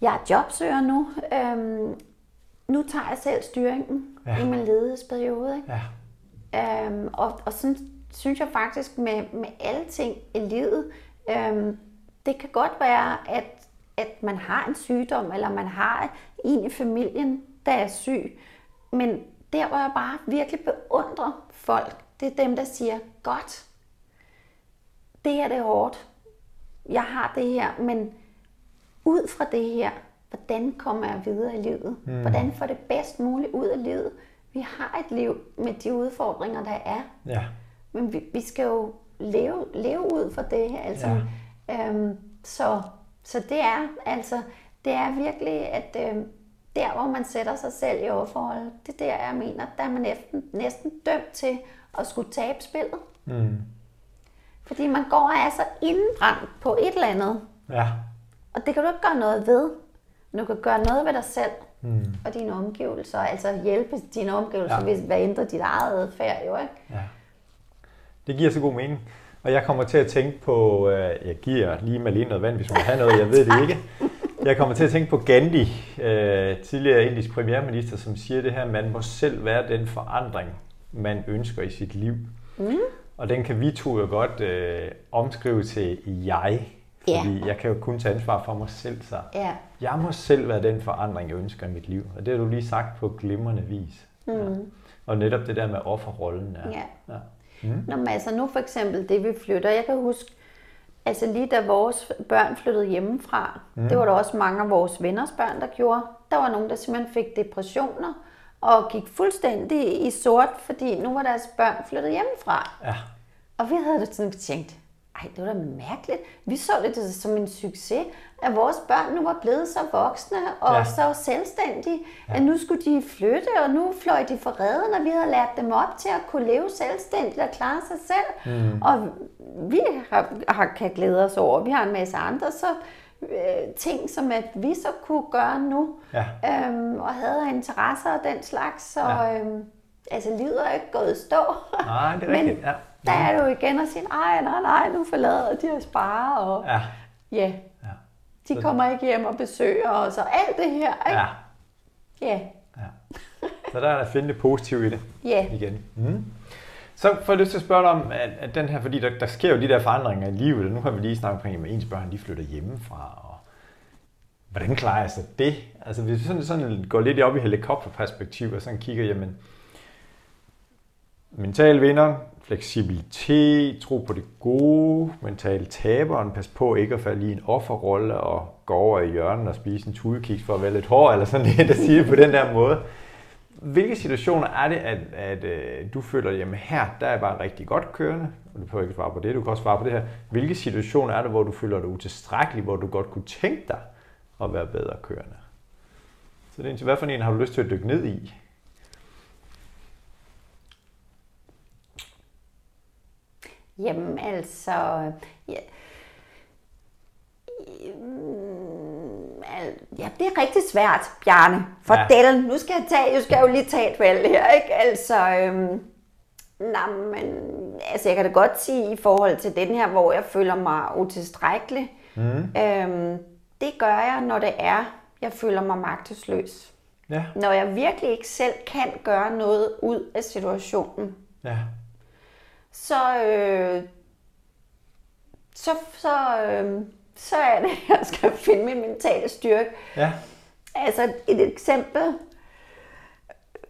jeg er jobsøger nu, øhm, nu tager jeg selv styringen ja. i min ledighedsperiode. Ikke? Ja. Øhm, og, og sådan synes jeg faktisk med, med alle ting i livet, øhm, det kan godt være, at, at man har en sygdom, eller man har en i familien, der er syg. Men der, hvor jeg bare virkelig beundrer folk, det er dem, der siger, godt, det her det er hårdt. Jeg har det her, men ud fra det her, hvordan kommer jeg videre i livet? Mm. Hvordan får det bedst muligt ud af livet? Vi har et liv med de udfordringer, der er. Ja. Men vi, vi skal jo leve, leve ud fra det. Altså, ja. øhm, så, så det er altså det er virkelig, at øhm, der hvor man sætter sig selv i overforhold, det er der, jeg mener, der er man næsten, næsten dømt til at skulle tabe spillet. Mm. Fordi man går og er så indbrændt på et eller andet, Ja. og det kan du ikke gøre noget ved. Men du kan gøre noget ved dig selv Mm. og dine omgivelser, altså hjælpe dine omgivelser, Ja. hvis hvad ændrer dit eget adfærd jo, ikke? Ja. Det giver så god mening. Og jeg kommer til at tænke på, øh, jeg giver lige Malene noget vand, hvis hun vil have noget, jeg ved det ikke. Jeg kommer til at tænke på Gandhi, øh, tidligere indisk premierminister, som siger det her, man må selv være den forandring, man ønsker i sit liv. Mm. Og den kan vi to jo godt øh, omskrive til jeg, fordi Ja. jeg kan jo kun tage ansvar for mig selv. Så Ja. jeg må selv være den forandring, jeg ønsker i mit liv. Og det har du lige sagt på glimrende vis. Mm. Ja. Og netop det der med offerrollen. Er, Ja. ja. Nå, men altså nu for eksempel det, vi flytter. Jeg kan huske, altså lige da vores børn flyttede hjemmefra, mm. det var der også mange af vores venners børn, der gjorde. Der var nogen, der simpelthen fik depressioner og gik fuldstændig i sort, fordi nu var deres børn flyttet hjemmefra. ja. Og vi havde det sådan tænkt, ej, det var da mærkeligt. Vi så det som en succes, at vores børn nu var blevet så voksne og Ja. så selvstændige, ja. at nu skulle de flytte, og nu fløj de for redden, og vi havde lært dem op til at kunne leve selvstændigt og klare sig selv. Mm. Og vi har, har, kan glæde os over, vi har en masse andre så, øh, ting, som at vi så kunne gøre nu, Ja. øhm, og havde interesser og den slags. Så Ja. øhm, altså, livet er ikke gået i stå. Nej, det er [LAUGHS] Men rigtigt. Ja. der er det jo igen at sige, nej, nej, nej, nu forlader de at spare, og Ja. ja, de kommer ikke hjem og besøger os, og alt det her, ikke? Ja. Ja, ja. Så der er der at finde det positive i det ja, igen. Mm. Så får jeg lyst til at spørge dig om, at, at den her, fordi der, der sker jo de der forandringer i livet, og nu har vi lige snakket omkring, at ens børn de flytter hjemmefra, og hvordan klarer jeg så det? Altså hvis vi sådan, sådan går lidt op i helikopterperspektiv, og sådan kigger, jamen, mental vinder, fleksibilitet, tro på det gode, mental taberen, pas på ikke at falde i en offerrolle og gå over i hjørnet og spise en tudekiks for at være lidt hård, eller sådan [LAUGHS] det, at siger det på den der måde. Hvilke situationer er det, at, at øh, du føler, jamen her, der er bare rigtig godt kørende, og du behøver ikke svare på det, du kan også svare på det her. Hvilke situationer er det, hvor du føler dig utilstrækkelig, hvor du godt kunne tænke dig at være bedre kørende? Så det er hvad for en har du lyst til at dykke ned i? jamen altså, ja, ja, det er rigtig svært, Bjarne. For Ja. nu skal jeg tage, jeg skal jo lige tage et valg her, ikke? Altså, øhm, nej, men, altså jeg kan da godt sige i forhold til den her, hvor jeg føler mig utilstrækkelig. Mm. Øhm, det gør jeg, når det er, jeg føler mig magtesløs. Ja, Når jeg virkelig ikke selv kan gøre noget ud af situationen, ja, så, øh, så, så, øh, så er det, [LAUGHS] jeg skal finde min mentale styrke. ja, Altså et eksempel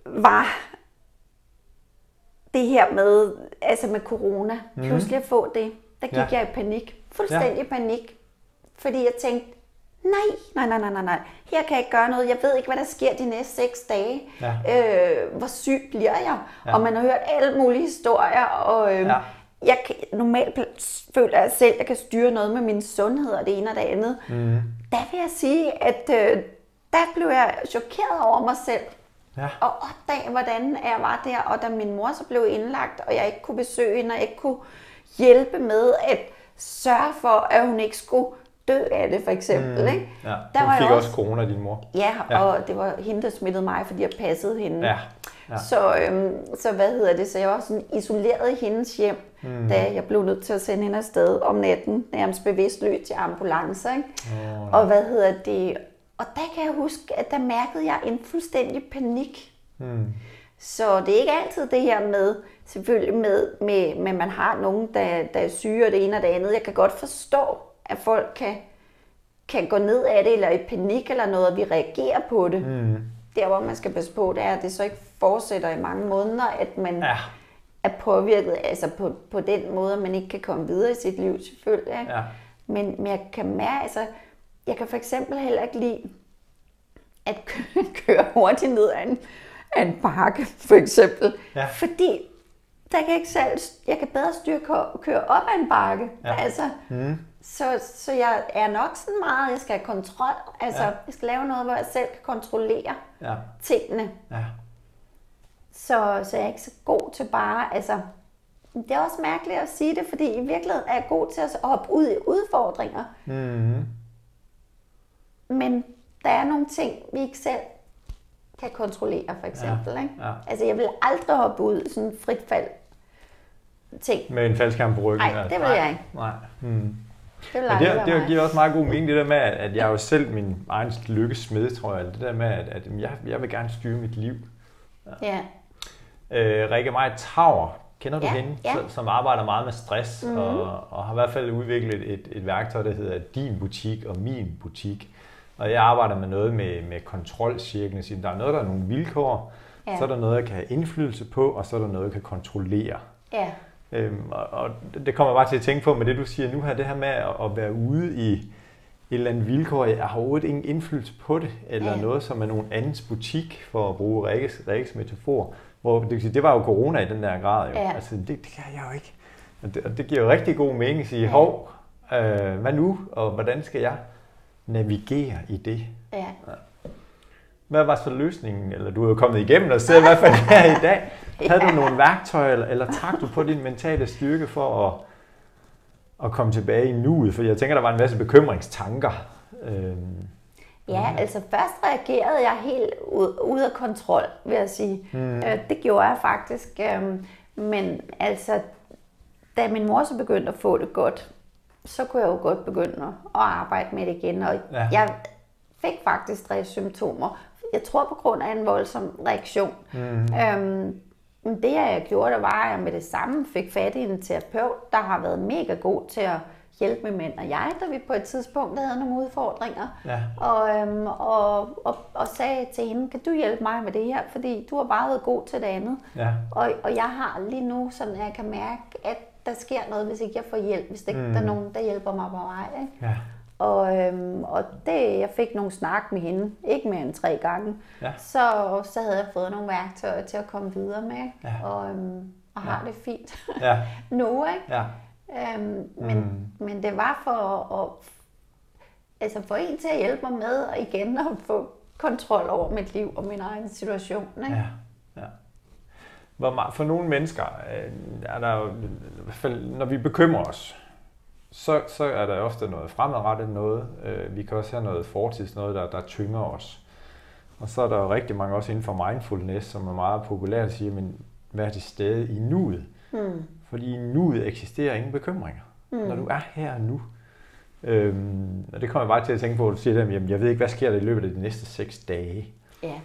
var det her med, altså med corona. Mm. Pludselig at få det. Der gik Ja. jeg i panik. Fuldstændig ja. panik. Fordi jeg tænkte, nej, nej, nej, nej, nej, nej. Her kan jeg ikke gøre noget. Jeg ved ikke, hvad der sker de næste seks dage. Ja. Øh, hvor syg bliver jeg? Ja. Og man har hørt alle mulige historier. Og, øh, Ja. Jeg kan, normalt føler jeg selv, at jeg kan styre noget med min sundhed og det ene og det andet. Mm. Der vil jeg sige, at øh, der blev jeg chokeret over mig selv. ja, Og opdage, hvordan jeg var der, og da min mor så blev indlagt, og jeg ikke kunne besøge hende, og ikke kunne hjælpe med at sørge for, at hun ikke skulle dø af det, for eksempel. Mm. Ikke? ja. Der Du var fik jeg også corona, din mor. Ja, Ja. ja, og det var hende, der smittede mig, fordi jeg passede hende. Ja, ja. Så, øhm, så hvad hedder det? Så jeg var sådan isoleret i hendes hjem, mm. da jeg blev nødt til at sende hende afsted om natten, nærmest bevidstløs til ambulance. Ikke? Oh, Og hvad hedder det? Og der kan jeg huske, at der mærkede jeg en fuldstændig panik. hmm. Så det er ikke altid det her med, selvfølgelig med, med, med man har nogen, der, der er syge og det ene og det andet. Jeg kan godt forstå, at folk kan, kan gå ned af det, eller i panik eller noget, og vi reagerer på det. Mm. Der, hvor man skal passe på, det er, at det så ikke fortsætter i mange måneder, at man Ja, er påvirket altså på, på den måde, at man ikke kan komme videre i sit liv, selvfølgelig. Ikke? ja, Men, men jeg kan mærke, altså, jeg kan for eksempel heller ikke lide at køre, [LAUGHS] køre hurtigt ned ad en, af en bakke, for eksempel. Ja. Fordi der kan jeg ikke selv, jeg kan bedre styre køre, køre op ad en bakke. Ja. Altså, mm. Så, så jeg er nok sådan meget, jeg skal have kontrol. Altså, ja. jeg skal lave noget, hvor jeg selv kan kontrollere Ja. tingene. Ja. Så, så jeg er ikke så god til bare, altså, det er også mærkeligt at sige det, fordi i virkeligheden er jeg god til at hoppe ud i udfordringer. Mm-hmm. Men der er nogle ting, vi ikke selv kan kontrollere, for eksempel. Ja, Ikke? ja. Altså, jeg vil aldrig hoppe ud i sådan en frit fald ting. Med en faldskærm på ryggen? Nej, altså. det vil jeg ikke. Nej. Mm. Det Men det, det mig. giver også meget god mening, det der med, at jeg jo selv min egen lykkesmed, tror jeg. Det der med, at, at jeg, jeg vil gerne styre mit liv. Ja. Øh, Rikke Maj Tauer, kender du Ja, hende? ja. Som, arbejder meget med stress, mm-hmm. og, og har i hvert fald udviklet et, et værktøj, der hedder Din Butik og Min Butik. Og jeg arbejder med noget med, med kontrolcirklen. Så Der er noget, der er nogle vilkår, Ja. så er der noget, jeg kan have indflydelse på, og så er der noget, jeg kan kontrollere. Ja. Øhm, og, og det kommer jeg bare til at tænke på med det, du siger nu her, det her med at, at være ude i et eller andet vilkår, jeg har overhovedet ingen indflydelse på det, eller ja. noget, som er nogen andens butik, for at bruge Rikkes, Rikkes metafor, hvor det, sige, det var jo corona i den der grad jo. Ja. Altså, det, det kan jeg jo ikke. Og det, og det giver jo rigtig god mening at sige, Ja. hov, øh, hvad nu, og hvordan skal jeg navigere i det? Ja. Hvad var så løsningen? Eller du er jo kommet igennem og sidder i hvert fald her i dag. [LAUGHS] Havde du nogle værktøjer, eller, eller trak du på din mentale styrke for at, at komme tilbage i nuet? For jeg tænker, der var en masse bekymringstanker. Øhm, Ja, altså først reagerede jeg helt ud, ude af kontrol, vil jeg sige. Mm. Øh, det gjorde jeg faktisk. øhm, Men altså, da min mor så begyndte at få det godt, så kunne jeg jo godt begynde at at arbejde med det igen. Og Ja. jeg fik faktisk stresssymptomer. Jeg tror på grund af en voldsom reaktion. Mm. Øhm, men det jeg gjorde, det var, at jeg med det samme fik fat i en terapeut, der har været mega god til at hjælpe min mænd og jeg, da vi på et tidspunkt havde nogle udfordringer. Ja. Og, øhm, og, og, og sagde til hende, kan du hjælpe mig med det her, fordi du har bare været god til det andet. ja, Og, og jeg har lige nu, sådan at jeg kan mærke, at der sker noget, hvis ikke jeg får hjælp, hvis ikke mm. der er nogen, der hjælper mig på vej. Ikke? ja, Og, øhm, og det, jeg fik nogle snak med hende, ikke mere end tre gange, Ja. så, så havde jeg fået nogle værktøjer til at komme videre med? Ja. og, øhm, og har det fint ja, [LAUGHS] nu. Ikke? ja, Øhm, men, mm. men det var for at, altså for en til at hjælpe mig med og igen at få kontrol over mit liv og min egen situation. Ikke? ja, ja. Hvor meget, for nogle mennesker øh, er der jo, i hvert fald når vi bekymrer os, så, så er der ofte noget fremadrettet noget. Øh, vi kan også have noget fortids, noget der, der tynger os. Og så er der jo rigtig mange også inden for mindfulness, som er meget populært at sige, men vær til stede i nuet. Mm. Fordi nuet eksisterer ingen bekymringer. Mm. Når du er her nu. Øhm, og det kommer jeg bare til at tænke på, at du siger, at jeg ved ikke, hvad sker der i løbet af de næste seks dage. Ja.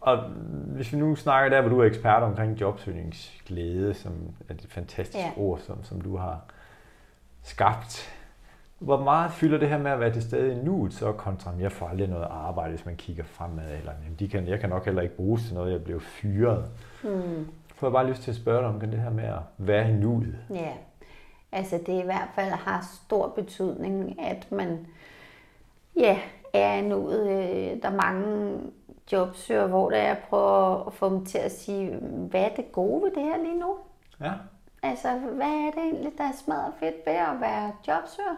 Og hvis vi nu snakker der, hvor du er ekspert omkring jobsøgningsglæde, som er et fantastisk Ja. ord, som, som du har skabt. Hvor meget fylder det her med at være til stede i nuet, så kontra, jeg får aldrig noget arbejde, hvis man kigger fremad, eller jamen, de kan, jeg kan nok heller ikke bruges til noget, jeg bliver fyret. Mm. Får jeg bare lyst til at spørge dig om det her med at være i nuet. Ja, altså det i hvert fald har stor betydning, at man ja, er i nuet. Øh, Der er mange jobsøger, hvor det er prøve at få dem til at sige, hvad er det gode ved det her lige nu? Ja, Altså, hvad er det egentlig, der er smadret fedt ved at være jobsøger?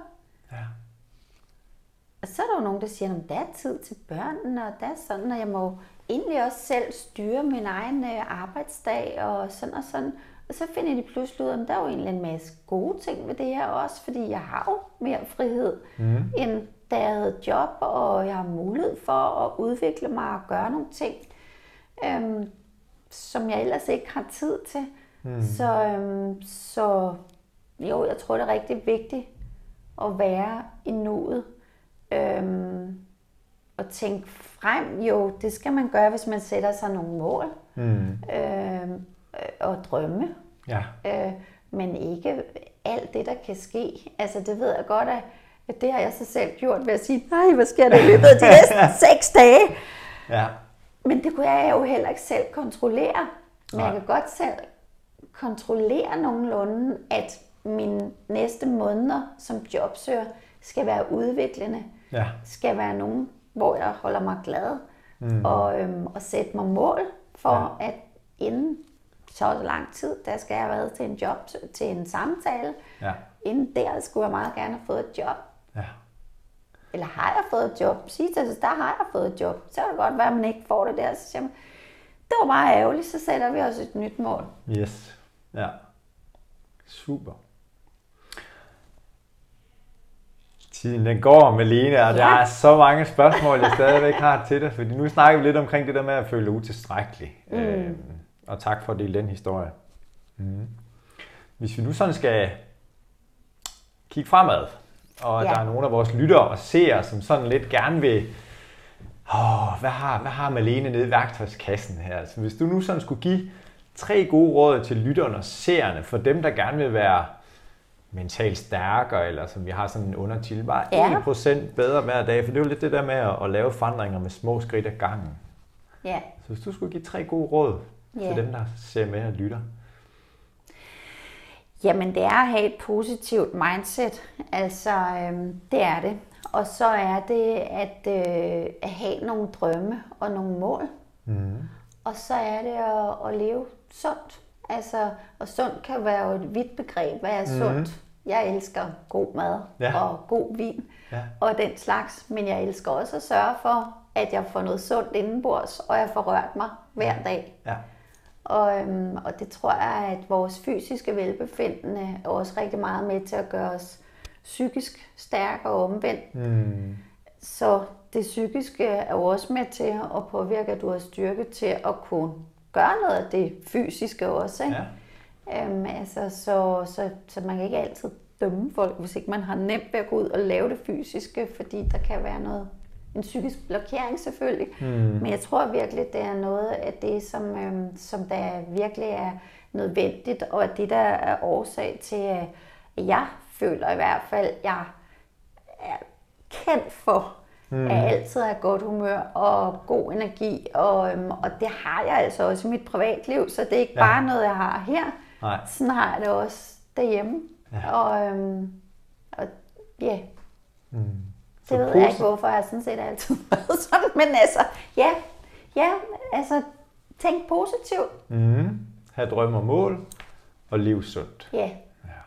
ja, Og så er der jo nogen, der siger, at der er tid til børnene, og der er sådan, og jeg må egentlig også selv styre min egen øh, arbejdsdag, og sådan og sådan. Og så finder de pludselig ud af, at der er jo egentlig en masse gode ting ved det her også, fordi jeg har jo mere frihed, mm. end da jeg havde job, og jeg har mulighed for at udvikle mig og gøre nogle ting, øhm, som jeg ellers ikke har tid til. Mm. Så, øhm, så jo, jeg tror, det er rigtig vigtigt at være i nuet. Øhm, og tænke frem, jo, det skal man gøre, hvis man sætter sig nogle mål mm. øhm, øh, og drømme. ja, Øh, men ikke alt det, der kan ske. Altså, det ved jeg godt, at, at det har jeg så selv gjort ved at sige, nej, hvad sker der i løbet af de næste [LAUGHS] seks dage? ja, Men det kunne jeg jo heller ikke selv kontrollere. Men Nej. jeg kan godt selv kontrollere nogenlunde, at mine næste måneder som jobsøger skal være udviklende. ja, Skal være nogen, hvor jeg holder mig glad. Mm. Og, øhm, og sætte mig mål for, ja. at inden så lang tid, der skal jeg have været til en job, til en samtale. Ja. Inden der skulle jeg meget gerne have fået et job. Ja. Eller har jeg fået et job? Sig til sig, der har jeg fået et job. Så kan det godt være, at man ikke får det der. Så siger man, det var meget ærgerligt, så sætter vi også et nyt mål. Yes. Ja. Super. Tiden den går, Malene, og ja. der er så mange spørgsmål, jeg stadigvæk har til dig, fordi nu snakker vi lidt omkring det der med at føle utilstrækkelig. Mm. Øh, og tak for at dele den historie. Mm. Hvis vi nu sådan skal kigge fremad, og ja. der er nogle af vores lyttere og seere, som sådan lidt gerne vil, åh, hvad har, hvad har Malene nede i værktøjskassen her? Altså, hvis du nu sådan skulle give tre gode råd til lytterne og seerne, for dem, der gerne vil være mentalt stærkere, eller som vi har sådan en undertitel, bare ja. 1% bedre hver dag, for det er jo lidt det der med at, at lave forandringer med små skridt ad gangen. Ja. Så hvis du skulle give tre gode råd ja. til dem, der ser med og lytter. Jamen det er at have et positivt mindset, altså øhm, det er det. Og så er det at, øh, have nogle drømme og nogle mål. Mm. Og så er det at, at leve sundt. Altså, og sundt kan være jo et vidt begreb. Hvad er mm. sundt? Jeg elsker god mad ja. og god vin ja. og den slags. Men jeg elsker også at sørge for, at jeg får noget sundt indenbords, og jeg får rørt mig hver dag. Ja. Og, øhm, og det tror jeg, at vores fysiske velbefindende er også rigtig meget med til at gøre os psykisk stærke og omvendt. Mm. Så det psykiske er også med til at påvirke, at du har styrke til at kunne gøre noget af det fysiske også. Ikke? Ja. Øhm, altså, så, så, så man kan ikke altid dømme folk, hvis ikke man har nemt ved at gå ud og lave det fysiske, fordi der kan være noget en psykisk blokering selvfølgelig. Mm. Men jeg tror virkelig, det er noget af det, som, øhm, som der virkelig er nødvendigt, og at det der er årsag til, at jeg føler i hvert fald, at jeg er kendt for, mm. at jeg altid har godt humør og god energi, og, øhm, og det har jeg altså også i mit privatliv, så det er ikke ja. bare noget, jeg har her. Nej. Sådan har jeg det også derhjemme. Ja. Og, øhm, og ja, yeah. mm. Det ved jeg ikke, hvorfor jeg sådan set altid [LAUGHS] været sådan. Men altså, ja, ja, altså, tænk positivt. Mm. Ha' drøm og mål, og liv sundt. Ja. ja.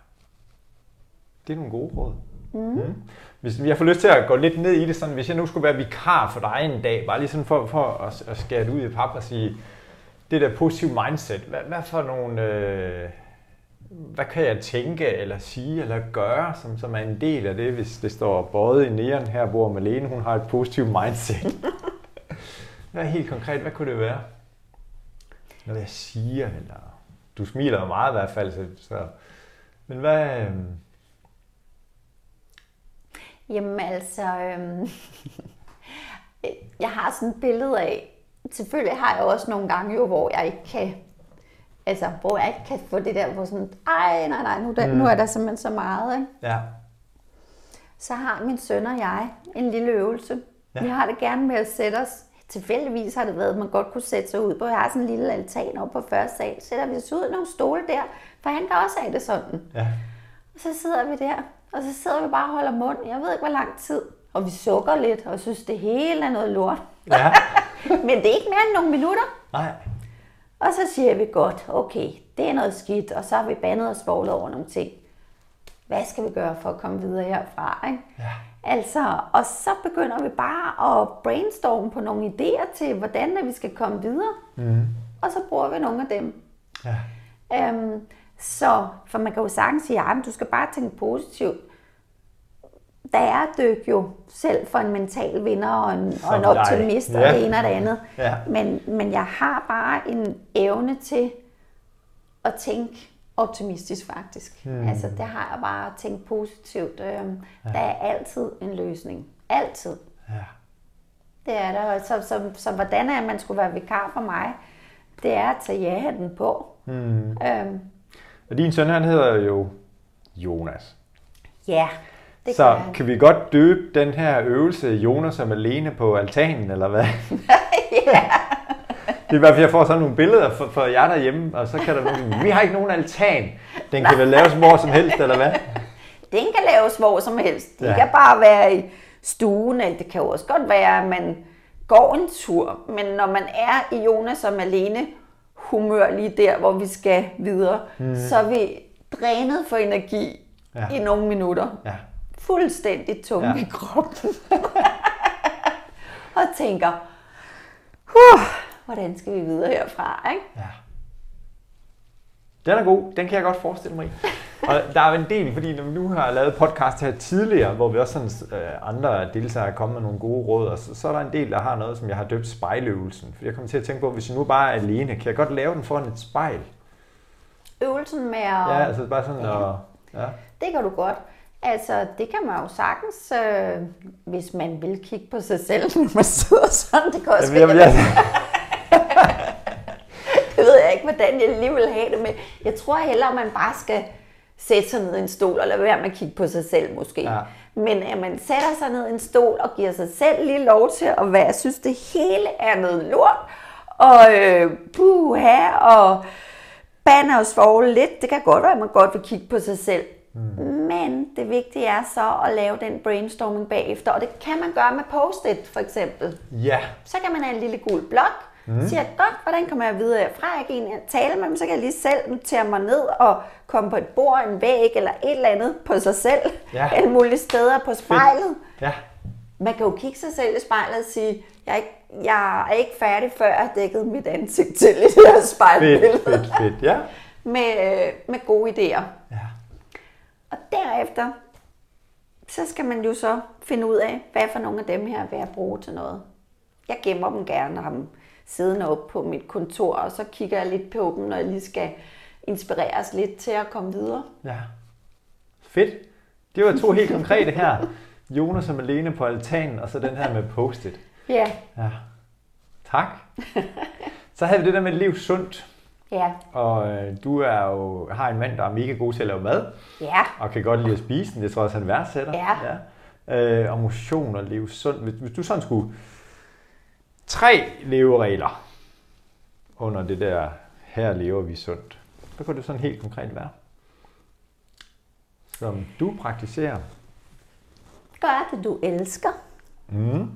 Det er nogle gode råd. Mm. Mm. Hvis jeg får lyst til at gå lidt ned i det, sådan, hvis jeg nu skulle være vikar for dig en dag, bare lige sådan for, for at, at skære det ud i pap og sige, det der positive mindset, hvad, hvad for nogle øh, hvad kan jeg tænke, eller sige, eller gøre, som, som er en del af det, hvis det står både i næren her, hvor Malene hun har et positivt mindset. [LAUGHS] hvad helt konkret, hvad kunne det være? Noget jeg siger, eller du smiler meget i hvert fald, så, så men hvad... Øhm... Jamen altså, øhm, [LAUGHS] jeg har sådan et billede af, selvfølgelig har jeg også nogle gange jo, hvor jeg ikke kan Altså, hvor jeg ikke kan få det der, hvor sådan, ej, nej, nej, nu, der, mm. nu er der simpelthen så meget, ikke? Ja. Så har min søn og jeg en lille øvelse. Ja. Vi har det gerne med at sætte os. Tilfældigvis har det været, at man godt kunne sætte sig ud på. Jeg har sådan en lille altan oppe på første sal. Sætter vi os ud nogle stole der, for han kan også have det sådan. Ja. Og så sidder vi der, og så sidder vi bare og holder mund. Jeg ved ikke, hvor lang tid. Og vi sukker lidt, og synes, det hele er noget lort. Ja. [LAUGHS] Men det er ikke mere end nogle minutter. Nej. Og så siger vi godt, okay, det er noget skidt, og så har vi bandet og svoglet over nogle ting. Hvad skal vi gøre for at komme videre herfra? Ikke? Ja. Altså, og så begynder vi bare at brainstorme på nogle idéer til, hvordan vi skal komme videre. Mm. Og så bruger vi nogle af dem. Ja. Øhm, så, for man kan jo sagtens sige, at du skal bare tænke positivt der er dyk jo selv for en mental vinder og en, og en optimist ja. og det ene og det andet. Ja. Men, men jeg har bare en evne til at tænke optimistisk faktisk. Hmm. Altså det har jeg bare tænkt positivt. Øhm, ja. Der er altid en løsning. Altid. Ja. Det er der. Så, så, så hvordan er man skulle være vikar for mig? Det er at tage ja-hatten på. Hmm. Øhm. Og din søn han hedder jo Jonas. Ja. Det så kan, kan vi godt døbe den her øvelse Jonas som alene på altanen, eller hvad? [LAUGHS] ja. Det er i hvert fald, jeg får sådan nogle billeder for, for jer derhjemme, og så kan der nogen vi har ikke nogen altan. Den kan vel laves hvor som helst, eller hvad? Den kan laves hvor som helst. Det ja. kan bare være i stuen, eller det kan også godt være, at man går en tur. Men når man er i Jonas som alene, humør lige der, hvor vi skal videre, mm. så er vi drænet for energi Ja. i nogle minutter. Ja. Fuldstændig tunge Ja. ja. i kroppen. [LAUGHS] og tænker, huh, hvordan skal vi videre herfra? Ikke? Ja. Den er god, den kan jeg godt forestille mig i. Og [LAUGHS] der er jo en del, fordi når vi nu har lavet podcast her tidligere, hvor vi også sådan, øh, andre deltagere er kommet med nogle gode råd, og så, så er der en del, der har noget, som jeg har døbt spejløvelsen. For jeg kommer til at tænke på, hvis jeg nu bare er alene, kan jeg godt lave den foran et spejl? Øvelsen med at... Ja, altså bare sådan, Ja. og, ja. Det kan du godt. Altså, det kan man jo sagtens, øh, hvis man vil kigge på sig selv, [LAUGHS] når man sidder sådan. Det kan også Jamen, være, jeg, [LAUGHS] jeg, Det ved jeg ikke, hvordan jeg lige vil have det med. Jeg tror hellere, at man bare skal sætte sig ned i en stol og lade være med at kigge på sig selv måske. Ja. Men at man sætter sig ned i en stol og giver sig selv lige lov til at være, jeg synes det hele er noget lort, og øh, puha, og bander og svogle lidt. Det kan godt være, at man godt vil kigge på sig selv. Mm. Men det vigtige er så at lave den brainstorming bagefter, og det kan man gøre med post-it for eksempel. ja, Så kan man have en lille gul blok, mm. siger godt, hvordan kommer jeg videre herfra? Jeg kan egentlig tale med dem, så kan jeg lige selv notere mig ned og komme på et bord, en væg eller et eller andet på sig selv. Ja. [LAUGHS] Alle mulige steder på spejlet. ja, Man kan jo kigge sig selv i spejlet og sige, jeg er ikke, jeg er ikke færdig, før jeg har dækket mit ansigt til i det her spejlbillede. fedt, fedt, fedt, ja. [LAUGHS] Med, øh, med gode idéer. ja. Og derefter, så skal man jo så finde ud af, hvad for nogle af dem her vil jeg bruge til noget. Jeg gemmer dem gerne og har dem siddende op på mit kontor, og så kigger jeg lidt på dem, når jeg lige skal inspireres lidt til at komme videre. Ja. Fedt. Det var to helt konkrete her. Jonas og Malene på altanen, og så den her med post-it. Ja, Ja. Tak. Så havde vi det der med liv sundt. ja, Og øh, du er jo, har en mand, der er mega god til at lave mad, ja, og kan godt lide at spise den. Det tror jeg også, han værdsætter. Ja. ja. Øh, og motion og leve sundt. Hvis, hvis du sådan skulle... Tre leveregler under det der, her lever vi sundt. Hvad kunne det sådan helt konkret være? Som du praktiserer. gør det, du elsker. Mm.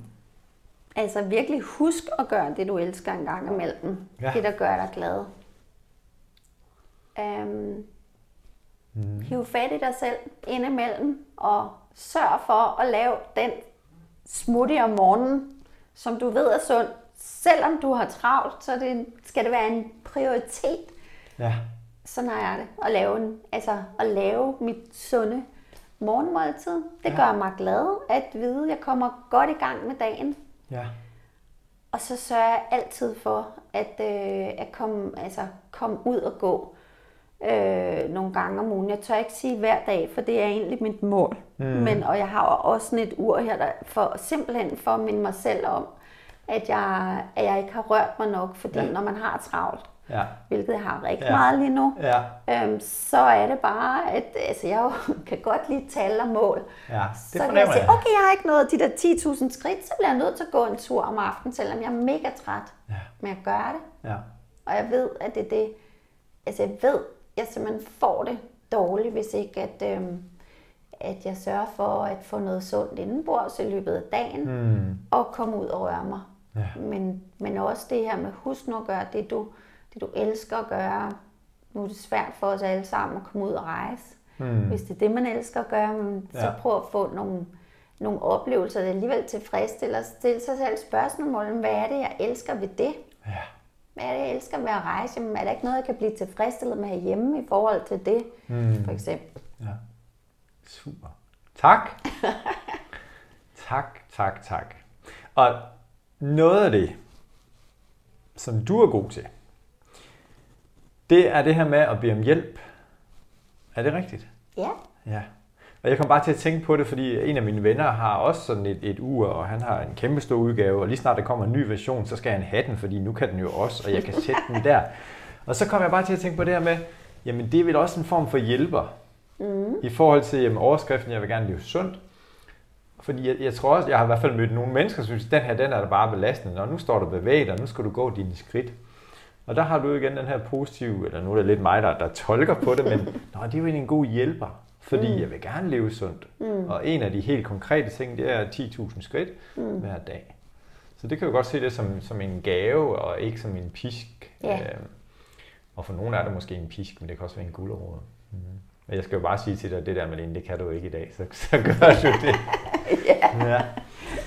Altså virkelig husk at gøre det, du elsker en gang imellem. Ja. Det, der gør dig glad. Um, mm. Hiv fat i dig selv indimellem, og sørg for at lave den smoothie om morgenen, som du ved er sund. Selvom du har travlt, så det, skal det være en prioritet. Ja. Sådan har jeg det. At lave, en, altså, at lave mit sunde morgenmåltid. Det Ja. gør mig glad at vide, at jeg kommer godt i gang med dagen. Ja. Og så sørger jeg altid for at, øh, at komme, altså, komme ud og gå øh, nogle gange om ugen. Jeg tør ikke sige hver dag, for det er egentlig mit mål. Mm. Men, og jeg har også sådan et ur her, der for, simpelthen for at minde mig selv om, at jeg, at jeg ikke har rørt mig nok. Fordi Ja. når man har travlt, Ja. hvilket jeg har rigtig Ja. meget lige nu, Ja. øhm, så er det bare, at altså, jeg jo [LAUGHS] kan godt lide tal og mål. Ja. Så Det kan jeg sige, okay, jeg har ikke nået de der 10.000 skridt, så bliver jeg nødt til at gå en tur om aftenen, selvom jeg er mega træt. Ja. Men jeg gør det, Ja. og jeg ved, at det er det, altså jeg ved, jeg simpelthen får det dårligt, hvis ikke at, øhm, at jeg sørger for at få noget sundt indenbords i løbet af dagen, Mm. og komme ud og røre mig. Ja. Men, men også det her med, husk nu at gøre det du, det, du elsker at gøre. Nu er det svært for os alle sammen at komme ud og rejse. Mm. Hvis det er det, man elsker at gøre, men så Ja. prøv at få nogle, nogle oplevelser, der alligevel tilfredsstiller. Stille sig selv spørgsmål, hvad er det, jeg elsker ved det? Ja. Det, jeg elsker ved at rejse? Jamen, er der ikke noget, jeg kan blive tilfredsstillet med herhjemme i forhold til det, Mm. for eksempel? Ja. Super. Tak. [LAUGHS] tak, tak, tak. Og noget af det, som du er god til, det er det her med at bede om hjælp. Er det rigtigt? Ja. Ja. Og jeg kom bare til at tænke på det, fordi en af mine venner har også sådan et, et ur, og han har en kæmpe stor udgave, og lige snart der kommer en ny version, så skal han have den, fordi nu kan den jo også, og jeg kan sætte den der. Og så kom jeg bare til at tænke på det her med, jamen det er vel også en form for hjælper. Mm. I forhold til jamen, overskriften, jeg vil gerne leve sundt. Fordi jeg, jeg tror også, jeg har i hvert fald mødt nogle mennesker, som synes, den her, den er da bare belastende. Når nu står du bevæget, og nu skal du gå dine skridt. Og der har du igen den her positive, eller nu er det lidt mig, der, der tolker på det, men [LAUGHS] Nå, det er jo en god hjælper, fordi mm. jeg vil gerne leve sundt. Mm. Og en af de helt konkrete ting, det er 10.000 skridt mm. hver dag. Så det kan jo godt se det som, som en gave, og ikke som en pisk. Ja. Øh, Og for nogle er det måske en pisk, men det kan også være en gulerod. Mm. Men jeg skal jo bare sige til dig, det der, Malene, det kan du ikke i dag, så, så [LAUGHS] gør du det. [LAUGHS] ja, Ja.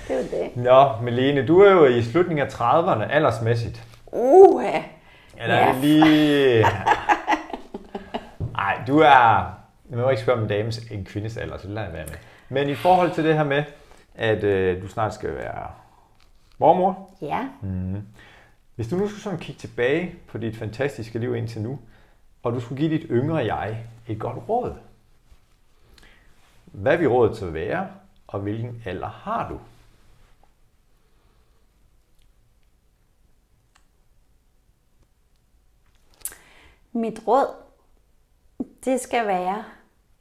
det er jo det. Nå, Malene, du er jo i slutningen af 30'erne aldersmæssigt. Uha. Eller Ja. er det lige... Nej, du er... Jeg må ikke spørge om en dames, en kvindes alder, så det lader jeg være med. Men i forhold til det her med, at øh, du snart skal være mormor. Ja. Mm. Hvis du nu skulle sådan kigge tilbage på dit fantastiske liv indtil nu, og du skulle give dit yngre jeg et godt råd. Hvad vil rådet så være, og hvilken alder har du? Mit råd, det skal være,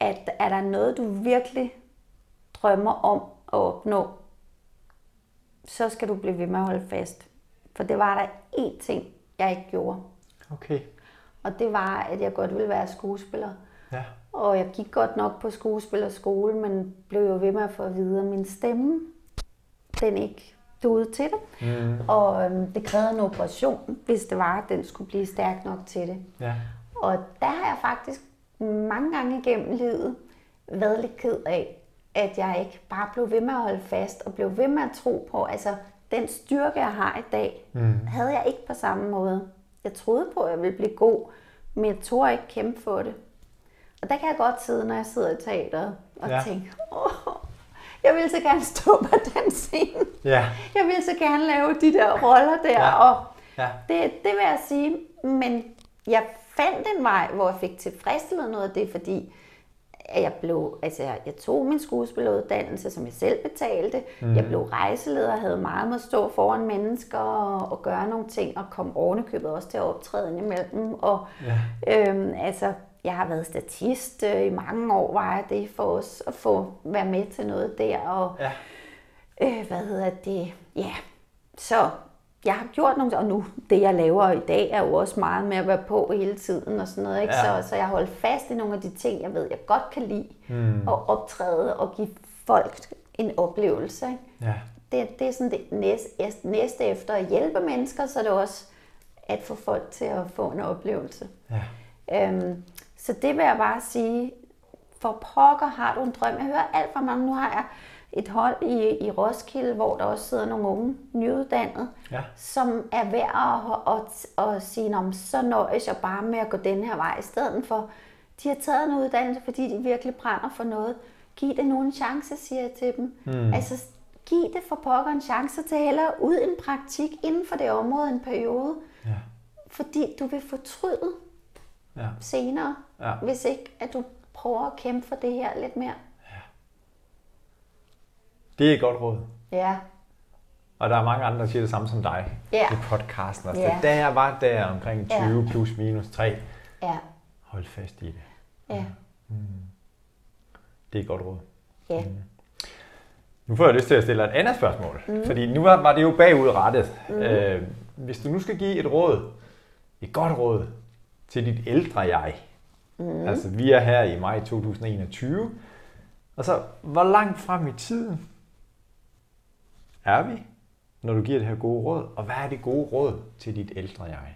at er der noget, du virkelig drømmer om at opnå, så skal du blive ved med at holde fast. For det var der én ting, jeg ikke gjorde. Okay. Og det var, at jeg godt ville være skuespiller. Ja. Og jeg gik godt nok på skuespillerskole, men blev jo ved med at få at vide, at min stemme, den ikke duede til det. Mm. Og øhm, det krævede en operation, hvis det var, at den skulle blive stærk nok til det. Ja. Og der har jeg faktisk mange gange igennem livet været lidt ked af, at jeg ikke bare blev ved med at holde fast og blev ved med at tro på, altså den styrke, jeg har i dag, mm. havde jeg ikke på samme måde. Jeg troede på, at jeg ville blive god, men jeg turde ikke kæmpe for det. Og der kan jeg godt sidde, når jeg sidder i teateret og Ja. tænke, åh, jeg vil så gerne stå på den scene. Ja. Jeg vil så gerne lave de der roller der, ja. og Ja. det, det vil jeg sige. Men jeg fandt en vej, hvor jeg fik tilfredsstillet noget af det, fordi at jeg blev, altså jeg, jeg tog min skuespilleruddannelse, som jeg selv betalte. Mm. Jeg blev rejseleder, havde meget med at stå foran mennesker og, og gøre nogle ting, og kom ovenikøbet også til at optræde indimellem. Og Ja. øhm, altså, jeg har været statist øh, i mange år, var jeg det for os at få være med til noget der. Og, Ja. øh, hvad hedder det, ja, så jeg har gjort nogle, og nu det jeg laver i dag er jo også meget med at være på hele tiden og sådan noget, ikke? Ja. Så, så jeg har holdt fast i nogle af de ting, jeg ved, jeg godt kan lide, mm. og optræde og give folk en oplevelse. Ikke? Ja. Det, det er sådan det næste, næste efter at hjælpe mennesker, så er det også at få folk til at få en oplevelse. Ja. Øhm, så det vil jeg bare sige, for pokker har du en drøm. Jeg hører alt for mange. Nu har jeg et hold i, i Roskilde, hvor der også sidder nogle unge nyuddannede, Ja. som er værd at, at, at, at sige, om så nøjes jeg bare med at gå den her vej, i stedet for, de har taget en uddannelse, fordi de virkelig brænder for noget. Giv det nu en chance, siger jeg til dem. Mm. Altså, giv det for pokker en chance til hellere ud en praktik inden for det område en periode, Ja. fordi du vil fortryde Ja. senere, Ja. hvis ikke at du prøver at kæmpe for det her lidt mere. Det er et godt råd. Ja, Og der er mange andre, der siger det samme som dig Ja. i podcasten. Altså, Ja. Da jeg var der omkring 20 Ja. plus minus 3, ja, hold fast i det. ja, Det er et godt råd. ja. Nu får jeg lyst til at stille et andet spørgsmål. Mm. Fordi nu var, var det jo bagudrettet. Mm. Øh, hvis du nu skal give et råd, et godt råd, til dit ældre jeg. Mm. Altså vi er her i maj 2021. Og så, hvor langt frem i tiden er vi, når du giver det her gode råd? Og hvad er det gode råd til dit ældre jeg?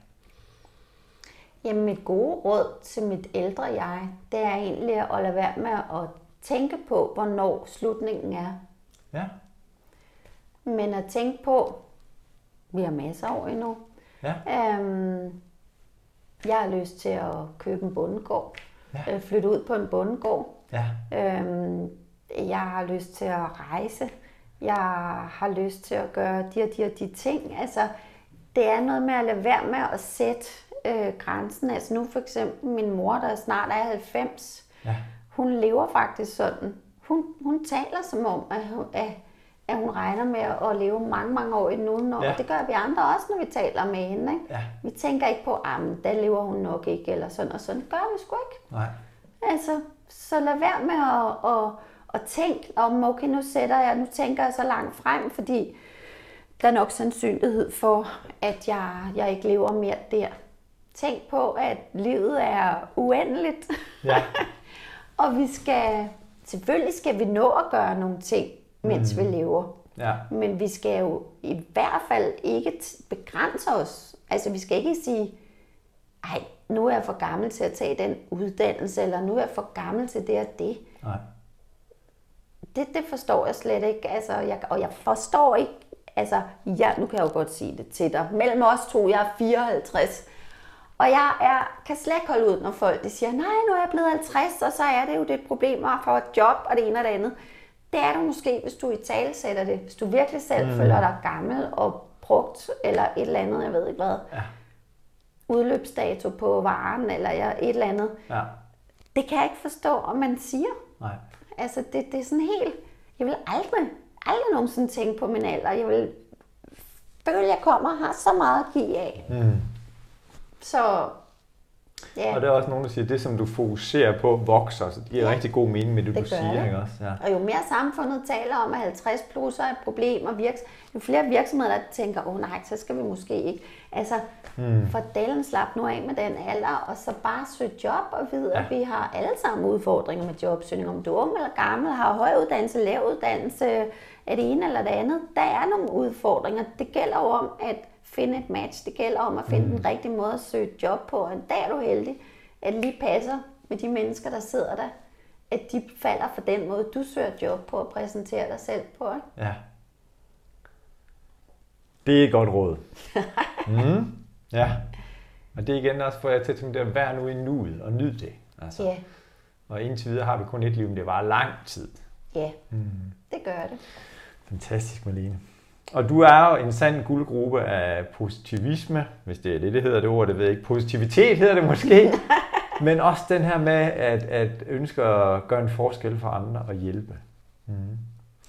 Jamen mit gode råd til mit ældre jeg, det er egentlig at lade være med at tænke på, hvornår slutningen er. Ja, Men at tænke på, vi har masser af år endnu. ja, Øhm, jeg har lyst til at købe en bondegård. Ja. Øh, flytte ud på en bondegård. ja, Øhm, jeg har lyst til at rejse. Jeg har lyst til at gøre de og de og de ting. Altså, det er noget med at lade være med at sætte øh, grænsen. Altså nu for eksempel min mor, der snart er 90, ja, hun lever faktisk sådan. Hun, hun taler som om, at hun, at, at hun regner med at leve mange, mange år endnu. Og Ja. ja. det gør vi andre også, når vi taler med hende. Ikke? Ja. Vi tænker ikke på, at der lever hun nok ikke, eller sådan og sådan. Det gør vi sgu ikke. nej, Altså, så lad være med at, at, at tænke om, okay, nu sætter jeg, nu tænker jeg så langt frem, fordi der er nok sandsynlighed for, at jeg, jeg ikke lever mere der. Tænk på, at livet er uendeligt, ja, [LAUGHS] og vi skal, selvfølgelig skal vi nå at gøre nogle ting, mens mm. vi lever. ja, Men vi skal jo i hvert fald ikke begrænse os. Altså, vi skal ikke sige, ej, nu er jeg for gammel til at tage den uddannelse, eller nu er jeg for gammel til det og det. Nej. Det, det forstår jeg slet ikke. Altså, jeg, og jeg forstår ikke, altså, ja, nu kan jeg jo godt sige det til dig. Mellem os to, jeg er 54. Og jeg er, kan slet ikke holde ud, når folk de siger, nej, nu er jeg blevet 50, og så er det jo det et problem at få et job og det ene og det andet. Det er du måske, hvis du i tale sætter det. Hvis du virkelig selv mm. føler dig gammel og brugt, eller et eller andet, jeg ved ikke hvad. Ja. Udløbsdato på varen, eller jeg- et eller andet. Ja. Det kan jeg ikke forstå, om man siger. Nej. Altså, det, det er sådan helt... Jeg vil aldrig, aldrig nogensinde tænke på min alder. Jeg vil føle, at jeg kommer og har så meget at give af. Mm. Så ja, Og der er også nogen, der siger, at det, som du fokuserer på, vokser. Så det giver Ja. rigtig god mening med det, Det du siger. det. Ikke også? Ja. og jo mere samfundet taler om, at 50 plus er et problem, og virks, jo flere virksomheder, der tænker, åh oh, nej, så skal vi måske ikke. Altså, mm. for delen slap nu af med den alder, og så bare søge job og vide, at Ja. vi har alle sammen udfordringer med jobsøgning. Om du er ung eller gammel, har høj uddannelse, lav uddannelse, er det ene eller det andet. Der er nogle udfordringer. Det gælder jo om at finde et match. Det gælder om at finde mm. den rigtige måde at søge et job på. Og der er du heldig, at lige passer med de mennesker, der sidder der. At de falder for den måde, du søger job på og præsenterer dig selv på. Ikke? ja. Det er et godt råd. [LAUGHS] Mm. Ja. Og det er igen også for jer til at at være nu i nuet og nyde det. Altså. Ja, Og indtil videre har vi kun et liv, men det var lang tid. ja. Mm. det gør det. Fantastisk, Malene. Og du er jo en sand guldgruppe af positivisme, hvis det er det, det hedder det ord, det ved jeg ikke. Positivitet hedder det måske. [LAUGHS] Men også den her med at, at ønske at gøre en forskel for andre og hjælpe.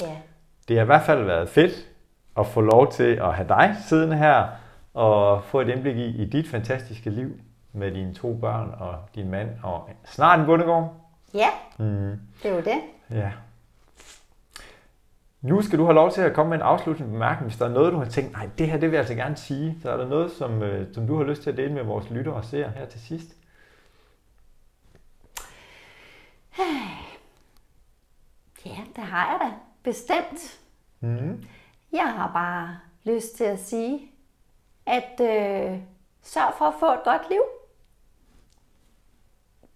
Ja. Det har i hvert fald været fedt at få lov til at have dig siddende her og få et indblik i, i dit fantastiske liv med dine to børn og din mand og snart en bundegård. Ja, Mm. det er jo det. Ja. Nu skal du have lov til at komme med en afsluttende bemærkning, hvis der er noget, du har tænkt, nej, det her, det vil jeg altså gerne sige. Så er der noget, som, øh, som du har lyst til at dele med vores lyttere og seere her til sidst. [SIGHS] Ja, det har jeg da. Bestemt. Mm. Jeg har bare lyst til at sige, at øh, sørg for at få et godt liv.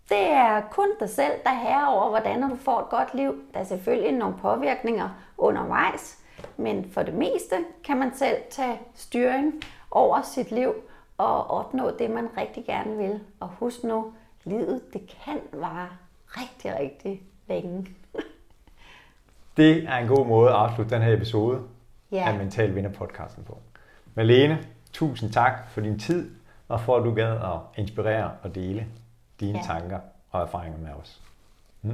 Det er kun dig selv, der er herre over, hvordan du får et godt liv. Der er selvfølgelig nogle påvirkninger undervejs, men for det meste kan man selv tage styring over sit liv og opnå det, man rigtig gerne vil. Og husk nu, livet det kan vare rigtig, rigtig længe. [LAUGHS] Det er en god måde at afslutte den her episode Ja. af Mental Vinder podcasten på. Malene, tusind tak for din tid og for at du gad at inspirere og dele dine Ja. tanker og erfaringer med os.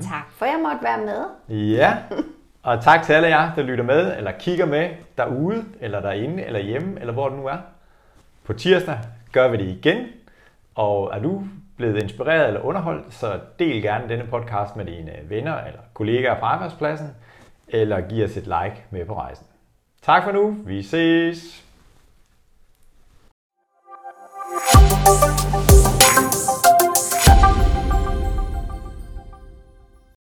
Tak for, at jeg måtte være med. Ja, [LAUGHS] og tak til alle jer, der lytter med eller kigger med derude, eller derinde, eller hjemme, eller hvor det nu er. På tirsdag gør vi det igen, og er du blevet inspireret eller underholdt, så del gerne denne podcast med dine venner eller kollegaer på arbejdspladsen, eller giv os et like med på rejsen. Tak for nu, vi ses! Thank